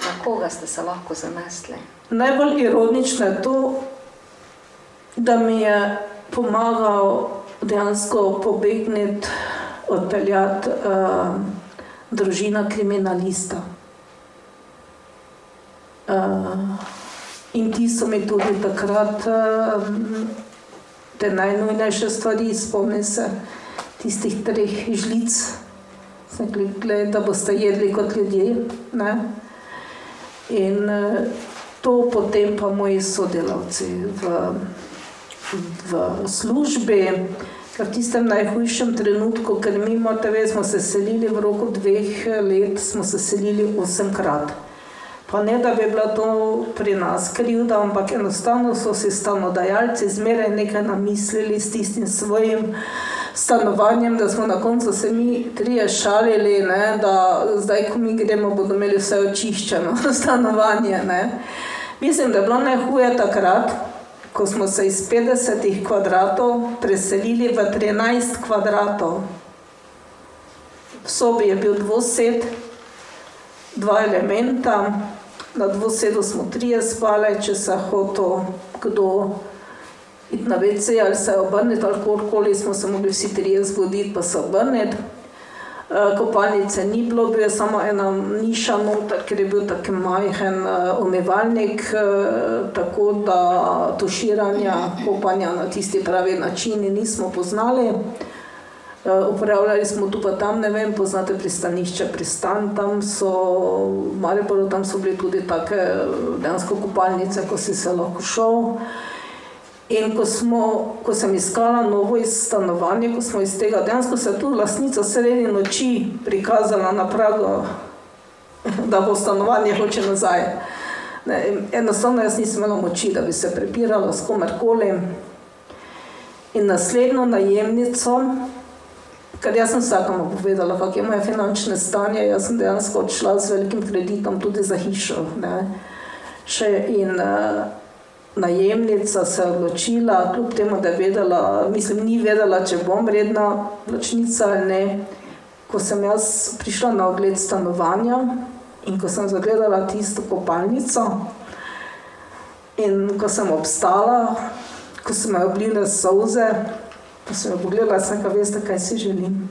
Na koga ste se lahko zanesli? Najbolj ironično je to, da mi je pomagal dejansko pobegniti, odpeljati uh, družina kriminalista. Uh, in ti so mi tudi takrat uh, te najnujnejše stvari, spomnim se tistih treh žlic, rekli, da boste jedli kot ljudje. Ne? In eh, to potem pa moji sodelavci v, v službi, v tistem najhujšem trenutku, ker mi morate, smo se selili v roku dveh let, smo se selili osemkrat. Pa ne, da bi bila to pri nas krivda, ampak enostavno so si stanodajalci zmeraj nekaj namislili s tistim svojim stanovanjem, da smo na koncu se mi trije šalili, ne, da zdaj, ko mi gremo, bodo imeli vse očiščeno [laughs] stanovanje. Ne. Mislim, da je bilo najhuje takrat, ko smo se iz 50 kvadratov preselili v 13 kvadratov. V sobi je bil dvosed, dva elementa, na dvosedu smo trije spali, če se hotel kdo na WC ali se obrniti, ali kakorkoli smo se mogli vsi trije zgoditi, pa se obrniti. Eh, kopalnice ni bilo, bil je samo ena niša noter, ker je bil tako majhen umivalnik, eh, tako da tuširanja, kopanja na tisti pravi način nismo poznali. Upravljali smo tu pa tam, ne vem, poznate pristanišče, pristan, tam so, v Mariboru, tam so bili tudi take dejansko kopalnice, ko si se lahko šel. In ko, smo, ko sem iskala novo stanovanje, ko smo iz tega, dejansko se je tu lastnica sredi noči prikazala na pragu, da bo stanovanje hoče nazaj. Ne, enostavno jaz nisem imela moči, da bi se prepirala s komerkoli. In naslednjo najemnico, ker jaz sem vsakemu povedala, kak je moje finančne stanje, jaz sem dejansko odšla z velikim kreditom tudi za hišo. Ne. Še in uh, najemnica se odločila, kljub temu, da je vedela, mislim, ni vedela, če bom vredna plačnica ali ne. Ko sem jaz prišla na ogled stanovanja in ko sem zagledala tisto kopalnico in ko sem obstala, ko so me oblile solze, pa sem jo pogledala, sem ka veste, kaj si želim.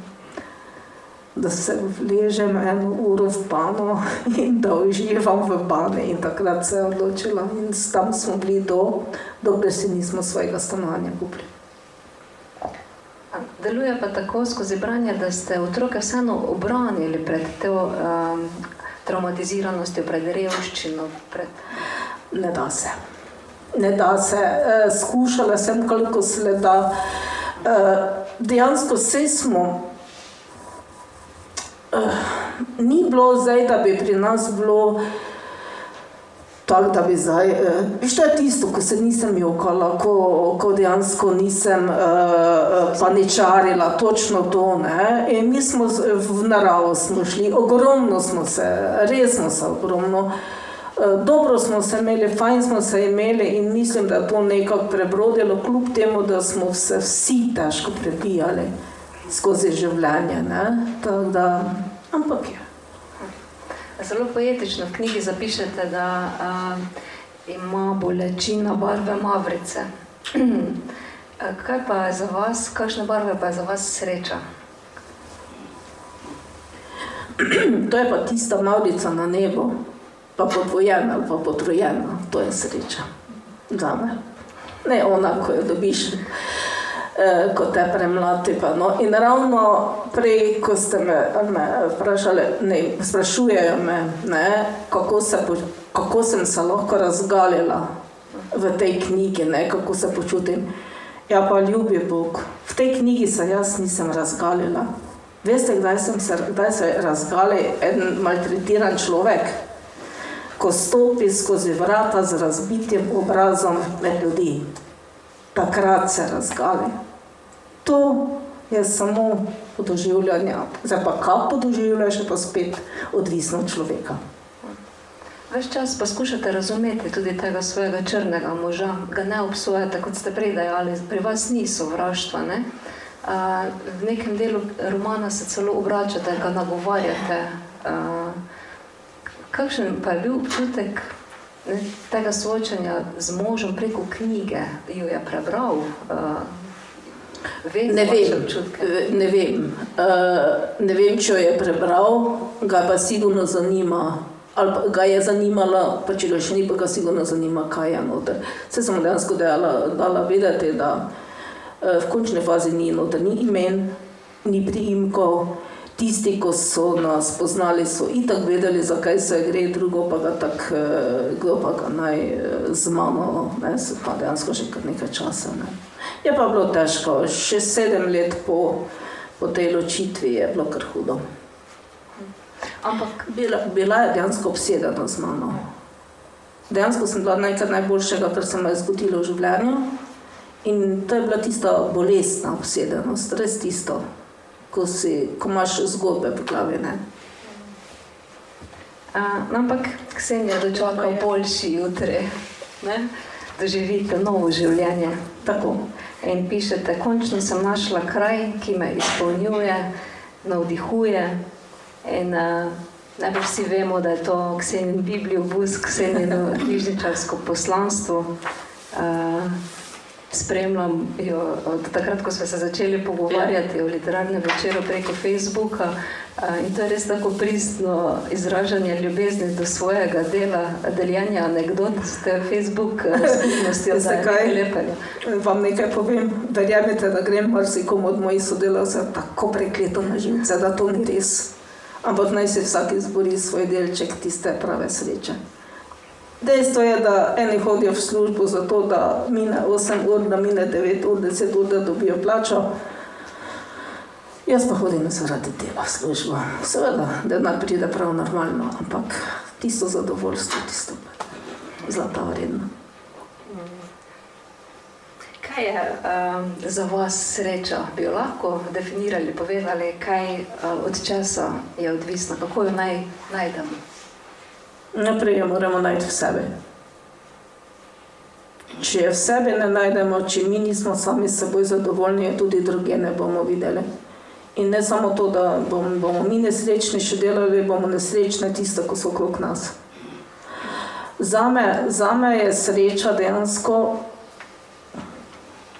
Da se ležem eno uro v pano in da uživam v bani. In takrat se je odločila in tam smo bili do, dokler si nismo svojega stanovanja kupili. Deluje pa tako skozi branje, da ste otroke vseeno obranili pred to um, traumatiziranostjo, pred revščino. Pred... Ne da se ne da se, uh, skušala sem koliko se da. Uh, dejansko vse smo. Uh, ni bilo zdaj, da bi pri nas bilo tako, da bi zdaj. Uh, što je tisto, ko se nisem jokala, ko, ko dejansko nisem uh, paničarila, točno to. Ne? In mi smo v naravo smo šli, ogromno smo se, res smo se ogromno. Eh, dobro smo se imeli, fajn smo se imeli in mislim, da je to nekako prebrodilo, kljub temu, da smo se vsi težko prebijali skozi življenje. Da, ampak je. Zelo poetično v knjigi zapišete, da uh, ima bolečina barve mavrice. [clears throat] Kaj pa je za vas, kakšne barve pa je za vas sreča? [clears throat] to je pa tista mavrica na nebu pa podvojena ali pa potrojena, to je sreča za me. Ne ona, ko jo dobiš, eh, ko te premlati. Pa, no. In ravno prej, ko ste me, me vprašali, ne, sprašujejo me, ne, kako, se, kako sem se lahko razgalila v tej knjigi, ne, kako se počutim. Ja, pa ljubi Bog. V tej knjigi se jaz nisem razgalila. Veste, kdaj, se, kdaj se je razgalil en maltretiran človek? ko stopi skozi vrata z razbitim obrazom med ljudi. Takrat se razgali. To je samo podoživljanje. Zdaj pa kako podoživljaš, je pa spet odvisno od človeka. Ves čas poskušate razumeti tudi tega svojega črnega moža, ga ne obsojate, kot ste prej dejali, pri vas ni sovraštva. Ne? V nekem delu romana se celo obračate, ga nagovarjate. Kakšen pa je bil občutek ne, tega soočanja z možem preko knjige, ki jo je prebral? Uh, ne, vem, ne, vem. Uh, ne vem, če jo je prebral, ga pa sigurno zanima. Ali ga je zanimalo, pa če ga še ni, pa ga sigurno zanima, kaj je noter. Vse sem dejansko dala, dala vedeti, da uh, v končni fazi ni noter, ni imen, ni priimkov tisti, ki so nas poznali, so itak vedeli, zakaj se gre, drugo pa ga tako, eh, kdo pa ga naj eh, z mano, ne, se pa dejansko že kar nekaj časa. Ne. Je pa bilo težko, še sedem let po, po tej ločitvi je bilo kar hudo. Ampak bila, bila je dejansko obsedena z mano. Dejansko sem bila nekaj najboljšega, kar se mi je zgodilo v življenju. In to je bila tista bolestna obsedenost, res tisto ko, si, ko imaš zgodbe po glavi. Ne? Uh, ampak Ksenija dočaka boljši jutri, ne? doživite novo življenje. Tako. In pišete, končno sem našla kraj, ki me izpolnjuje, navdihuje. In uh, najbolj vsi vemo, da je to Ksenijin Biblijo, bus, Ksenijino knjižničarsko poslanstvo. Uh, spremljam jo od takrat, ko smo se začeli pogovarjati ja. o literarnem večeru preko Facebooka. In to je res tako pristno izražanje ljubezni do svojega dela, deljenja anegdot, ste Facebook skupnosti od nekaj [laughs] lepega. Vam nekaj povem, verjamete, da grem marsikomu od mojih sodelavcev tako prekleto na živce, da to ni res. Ampak naj se vsak izbori svoj delček tiste prave sreče. Dejstvo je, da eni hodijo v službo zato, da mine 8 ur, da mine 9 ur, 10 ur, da dobijo plačo. Jaz pa hodim zaradi dela v službo. Seveda, da naj pride prav normalno, ampak tisto zadovoljstvo, tisto zlata vredno. Kaj je um, za vas sreča? Bi jo lahko definirali, povedali, kaj uh, od časa je odvisno, kako jo naj najdemo? Najprej jo moramo najti v sebi. Če je v sebi ne najdemo, če mi nismo sami s seboj zadovoljni, tudi druge ne bomo videli. In ne samo to, da bom, bomo mi nesrečni še delali, bomo nesrečni tisto, ko so okrog nas. Zame, zame je sreča dejansko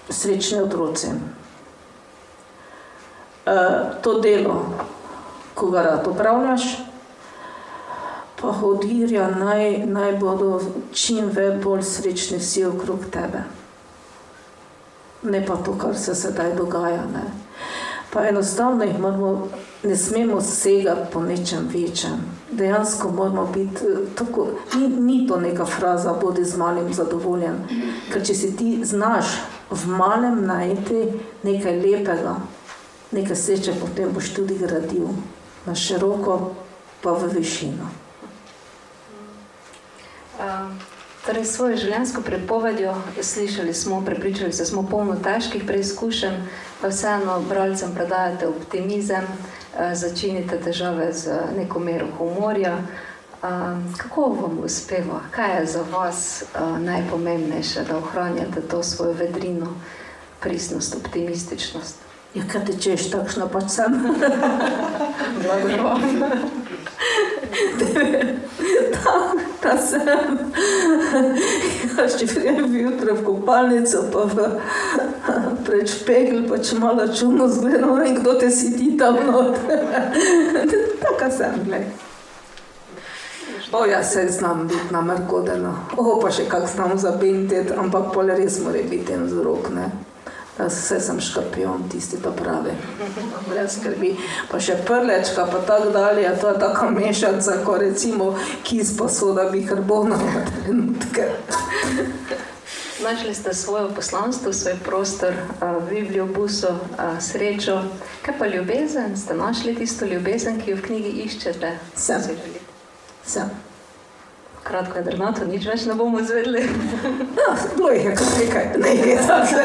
srečni otroci. E, to delo, ko ga rad upravljaš, pa hodirja naj, naj bodo čim bolj srečni vsi okrog tebe. Ne pa to, kar se sedaj dogaja. Ne. Pa enostavno jih moramo, ne smemo segati po nečem večjem. Dejansko moramo biti tako, ni, ni to neka fraza, bodi z malim zadovoljen. Ker če si ti znaš v malem najti nekaj lepega, nekaj sreče, potem boš tudi gradil na široko, pa v višino. Torej, svojo življenjsko prepovedjo slišali smo, prepričali se smo polno težkih preizkušenj, pa vseeno bralcem predajate optimizem, začinite težave z neko mero humorja. Kako vam uspeva? Kaj je za vas najpomembnejše, da ohranjate to svojo vedrino, pristnost, optimističnost? Ja, kaj te češ, takšna pač sem. [laughs] Blago ta, ta sem. Ja, če prijem jutro v kopalnico, pa v preč pegl, pa če malo čudno zgledam, in kdo te si ti tam not. Taka sem, gled. O, ja se znam biti namerkodena. O, pa še kak znam zabinteti, ampak pol res mora biti en vzrok, ne. Vse sem škorpion, tisti pa pravi. Brez skrbi. Pa še prlečka, pa tako dalje. To je tako mešanica, ko recimo kis pa soda bi karbona v trenutke. Našli ste svojo poslanstvo, svoj prostor, Biblijo, buso, srečo. Kaj pa ljubezen? Ste našli tisto ljubezen, ki jo v knjigi iščete? Sem. Sem kratko je drnato, nič več ne bomo izvedeli. No, bilo jih je kar nekaj, ne je tako.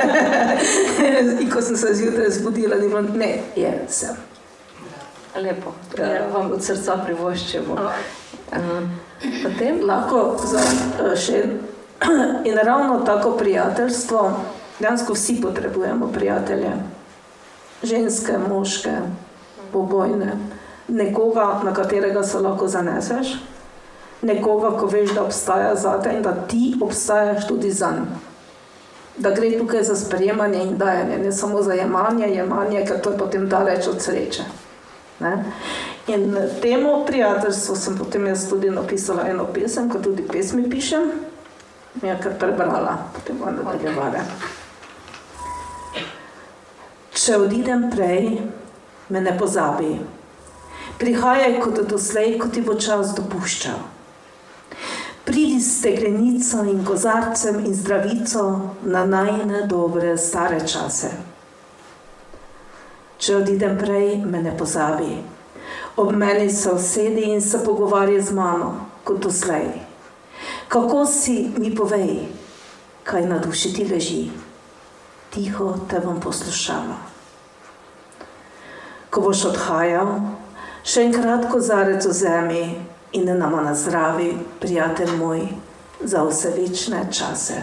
[laughs] In ko sem se zjutraj zbudila, ni bilo, ne, je vse. Lepo, da ja. vam od srca privoščimo. Potem lahko za eh, še [clears throat] in ravno tako prijateljstvo, dejansko vsi potrebujemo prijatelje. Ženske, moške, obojne, nekoga, na katerega se lahko zaneseš nekoga, ko veš, da obstaja za te in da ti obstajaš tudi za njim. Da gre tukaj za sprejemanje in dajanje, ne samo za jemanje, jemanje, ker to je potem daleč od sreče. Ne? In temu prijateljstvu sem potem jaz tudi napisala eno pesem, kot tudi pesmi pišem, in je kar prebrala, potem bomo nadaljevali. Če odidem prej, me ne pozabi. Prihajaj kot doslej, kot ti bo čas dopuščal. Pridi s steklenico in kozarcem in zdravico na najne dobre stare čase. Če odidem prej, me ne pozabi. Ob meni se usedi in se pogovarja z mano, kot doslej. Kako si mi povej, kaj na duši ti leži? Tiho te bom poslušala. Ko boš odhajal, še enkrat kozarec v zemlji, in nama na zdravi, prijatelj moj, za vse večne čase.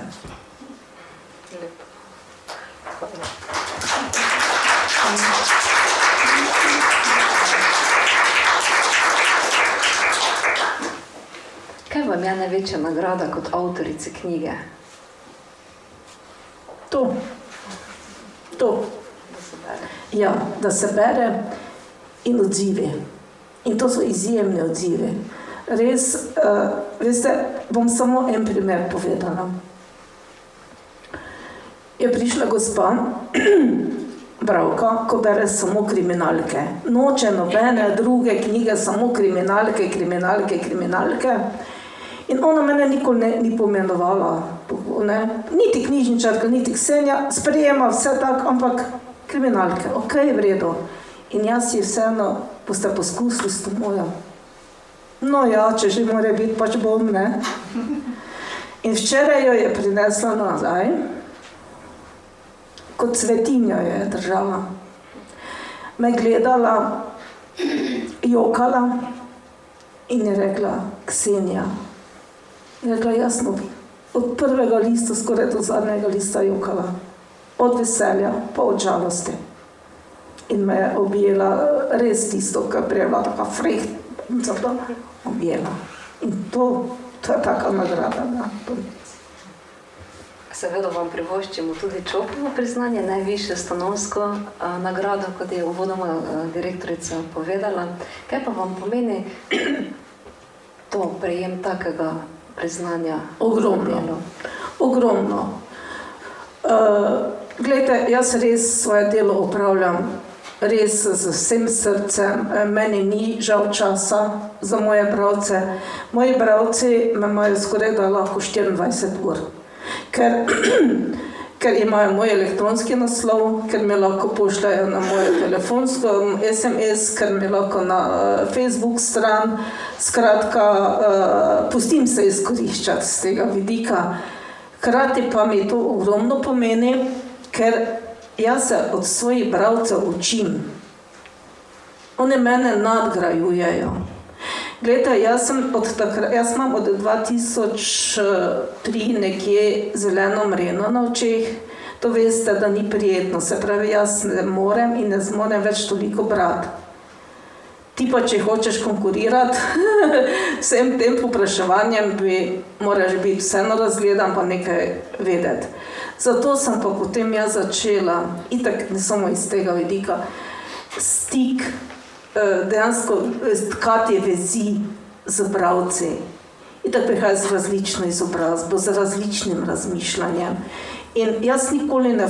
Kaj vam je največja nagrada kot avtorici knjige? To. To. Ja, da se bere in odzivi. In to so izjemni odzivi. Res, uh, veste, bom samo en primer povedala. Je prišla gospa, [clears throat] bravka, ko bere samo kriminalke. Noče nobene druge knjige, samo kriminalke, kriminalke, kriminalke. In ona mene nikoli ne, ni pomenovala, ne? niti knjižničarka, niti ksenja, sprejema vse tako, ampak kriminalke, ok, v redu. In jaz si vseeno, boste poskusili s to mojo. No ja, če že mora biti, pač bom, ne. In včeraj jo je prinesla nazaj, kot svetinjo je država. Me gledala, jokala in je rekla, Ksenija, Je rekla, jasno, od prvega lista skoraj do zadnjega lista jokala. Od veselja, pa od žalosti. In me je objela res tisto, kar je bila tako freh, objela. In to, to je taka nagrada. Da. Seveda vam privoščimo tudi čopovo priznanje, najvišje stanovsko a, nagrado, kot je uvodoma a, direktorica povedala. Kaj pa vam pomeni [clears throat] to prejem takega priznanja? Ogromno. Ogromno. Uh, glejte, jaz res svoje delo upravljam res z vsem srcem. Meni ni žal časa za moje bralce. Moji bralci me imajo skoraj da lahko 24 ur. Ker, [clears throat] ker imajo moj elektronski naslov, ker mi lahko pošljajo na moje telefonsko SMS, ker mi lahko na uh, Facebook stran. Skratka, uh, pustim se izkoriščati z tega vidika. Hkrati pa mi to ogromno pomeni, ker jaz se od svojih bralcev učim. Oni mene nadgrajujejo. Glede, jaz, jaz imam od 2003 nekje zeleno mreno na očeh. To veste, da ni prijetno. Se pravi, jaz ne morem in ne zmorem več toliko brati. Ti pa, če hočeš konkurirati [laughs] vsem tem popraševanjem, bi moraš biti vseeno razgledan, pa nekaj vedeti. Zato sem pa potem jaz začela, in tako ne samo iz tega vidika, stik, dejansko stkati vezi z bravci. In tako prihaja z različno izobrazbo, z različnim razmišljanjem. In jaz nikoli ne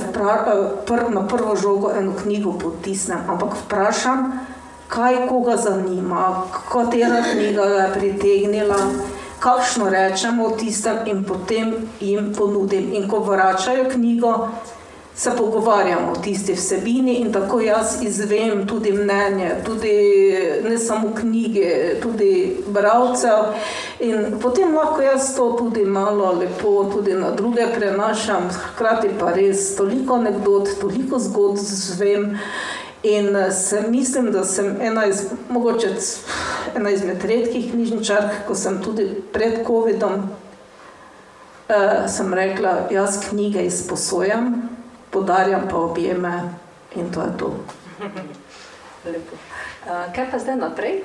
pr, na prvo žogo eno knjigo potisnem, ampak vprašam, kaj koga zanima, katera knjiga je pritegnila, kakšno rečemo tistem in potem jim ponudim. In ko vračajo knjigo, se pogovarjamo o tisti vsebini in tako jaz izvem tudi mnenje, tudi ne samo knjige, tudi bralcev. In potem lahko jaz to tudi malo lepo tudi na druge prenašam, hkrati pa res toliko anekdot, toliko zgodb zvem. In se mislim, da sem ena, iz, mogoče, ena izmed redkih knjižničark, ko sem tudi pred COVID-om, uh, sem rekla, jaz knjige izposojam, podarjam pa objeme in to je to. [laughs] Lepo. Uh, kaj pa zdaj naprej?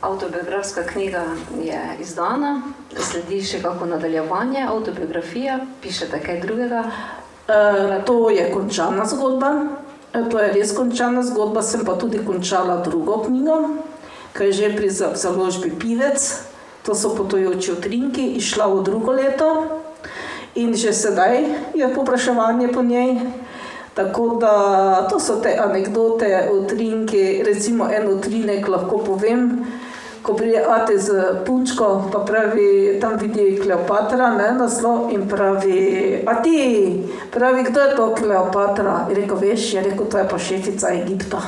Autobiografska knjiga je izdana, sledi še kako nadaljevanje, autobiografija, pišete kaj drugega? Uh, to je končana zgodba. To je res končana zgodba, sem pa tudi končala drugo knjigo, ki je že pri založbi Pivec, to so potujoči utrinki, išla v drugo leto in že sedaj je popraševanje po njej. Tako da to so te anekdote, utrinki, recimo en utrinek lahko povem ko pride Ate z punčko, pa pravi, tam vidi Kleopatra, ne, naslov in pravi, a ti, pravi, kdo je to Kleopatra? In rekel, veš, je rekel, to je pa šefica Egipta.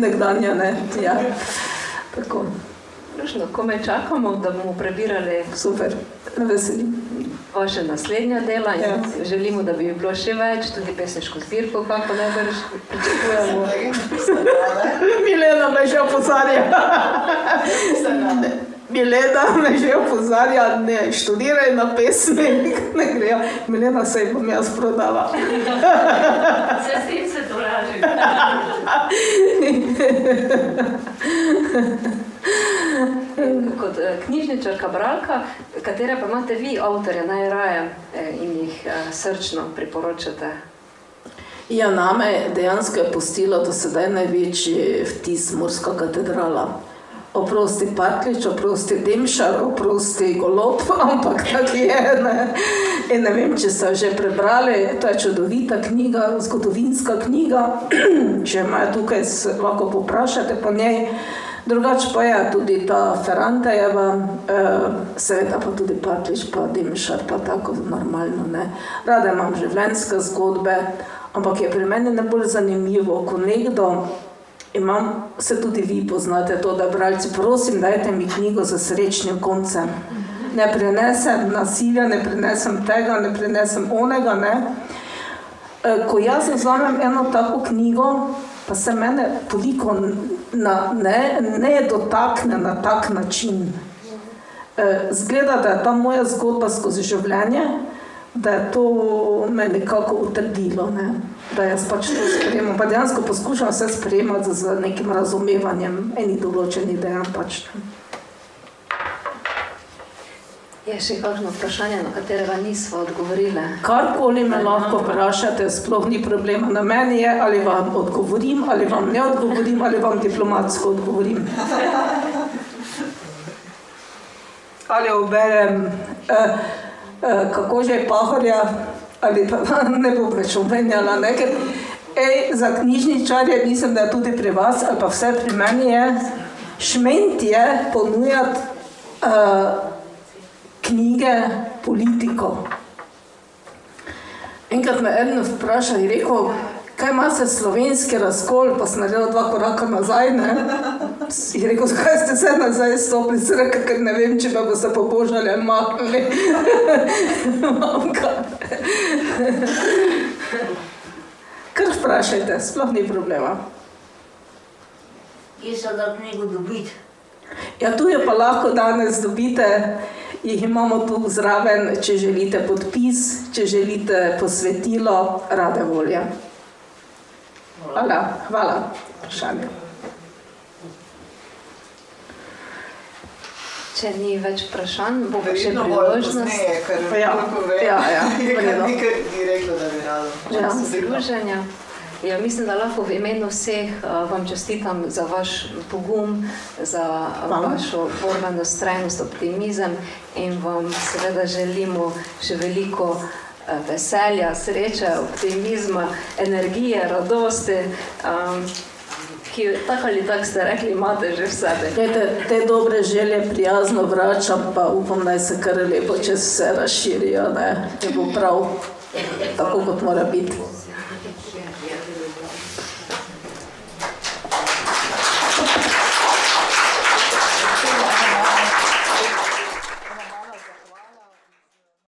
Nekdanja, ne, ja, tako. Lušno, ko me čakamo, da bomo prebirali Super, veselim. vaše naslednja dela in Ja. želimo, da bi bilo še več, tudi pesniško zbirko, kako najbrž pričakujemo. Milena me že opozarja. [laughs] Milena me že opozarja, ne študiraj na pesmi, ne grejo. Milena se jih bom jaz prodala. Se s tem se tolaži. Kot eh, knjižničarka, bralka, katere pa imate vi, avtorje, najraje eh, in jih eh, srčno priporočate? Ja, name dejansko je pustilo do sedaj največji vtis Murska katedrala. Oprosti Parklič, oprosti Demšar, oprosti Golob, [laughs] ampak tako je. Ne? In ne vem, če ste že prebrali, to je čudovita knjiga, zgodovinska knjiga. [clears throat] če imajo tukaj, lahko poprašate po njej. Drugač pa je tudi ta Ferrantejeva, eh, seveda pa tudi Parklič, pa Demšar, pa tako normalno. Ne? Rada imam življenjske zgodbe, ampak je pri meni najbolj zanimivo, ko nekdo imam, se tudi vi poznate to, da bralci, prosim, dajte mi knjigo za srečnim koncem. Ne prenesem nasilja, ne prenesem tega, ne prenesem onega. Ne. E, ko jaz vzamem eno tako knjigo, pa se mene toliko na, ne, ne dotakne na tak način. E, zgleda, da je ta moja zgodba skozi življenje, da je to me nekako utrdilo, ne? Da jaz pač to sprejemam. Pa dejansko poskušam vse sprejemati z nekim razumevanjem enih določenih dejanj. Pač. Je še kakšno vprašanje, na katerega nismo odgovorili? Karkoli me lahko vprašate, sploh ni problema. Na meni je, ali vam odgovorim, ali vam ne odgovorim, ali vam diplomatsko odgovorim. Ali oberem. Eh, Eh, kako že je pahorja, ali pa ne bom več omenjala. Ne? Ker, ej, za knjižničarje mislim, da je tudi pri vas, ali pa vse pri meni je, šment je ponujati uh, knjige politiko. Enkrat me eno vprašal in rekel, kaj ima se slovenski razkol, pa sem naredil dva koraka nazaj. Ne? In rekel, zakaj ste se nazaj stopili, rekel, ker ne vem, če pa boste pobožali ali maknili. [laughs] Mamka. Kar vprašajte, sploh ni problema. Kje se da knjigo dobiti? Ja, tu je pa lahko danes dobite, jih imamo tu zraven, če želite podpis, če želite posvetilo, rade volje. Hvala, hvala. Vprašanje. Če ni več vprašanj, bo pa še priložnost pozneje, ker Ja, lahko ve, ja, ja, [laughs] je nekaj ni reklo, da bi rado. Ja. združenja. Ja, mislim, da lahko v imenu vseh uh, vam čestitam za vaš pogum, za Hvala. vašo borbeno strajnost, optimizem in vam seveda želimo še veliko uh, veselja, sreče, optimizma, energije, radosti, um, ki tako ali tako ste rekli, imate že v sebi. Glede, te dobre želje prijazno vračam, pa upam, da se kar lepo čez vse razširijo, da bo prav tako, kot mora biti.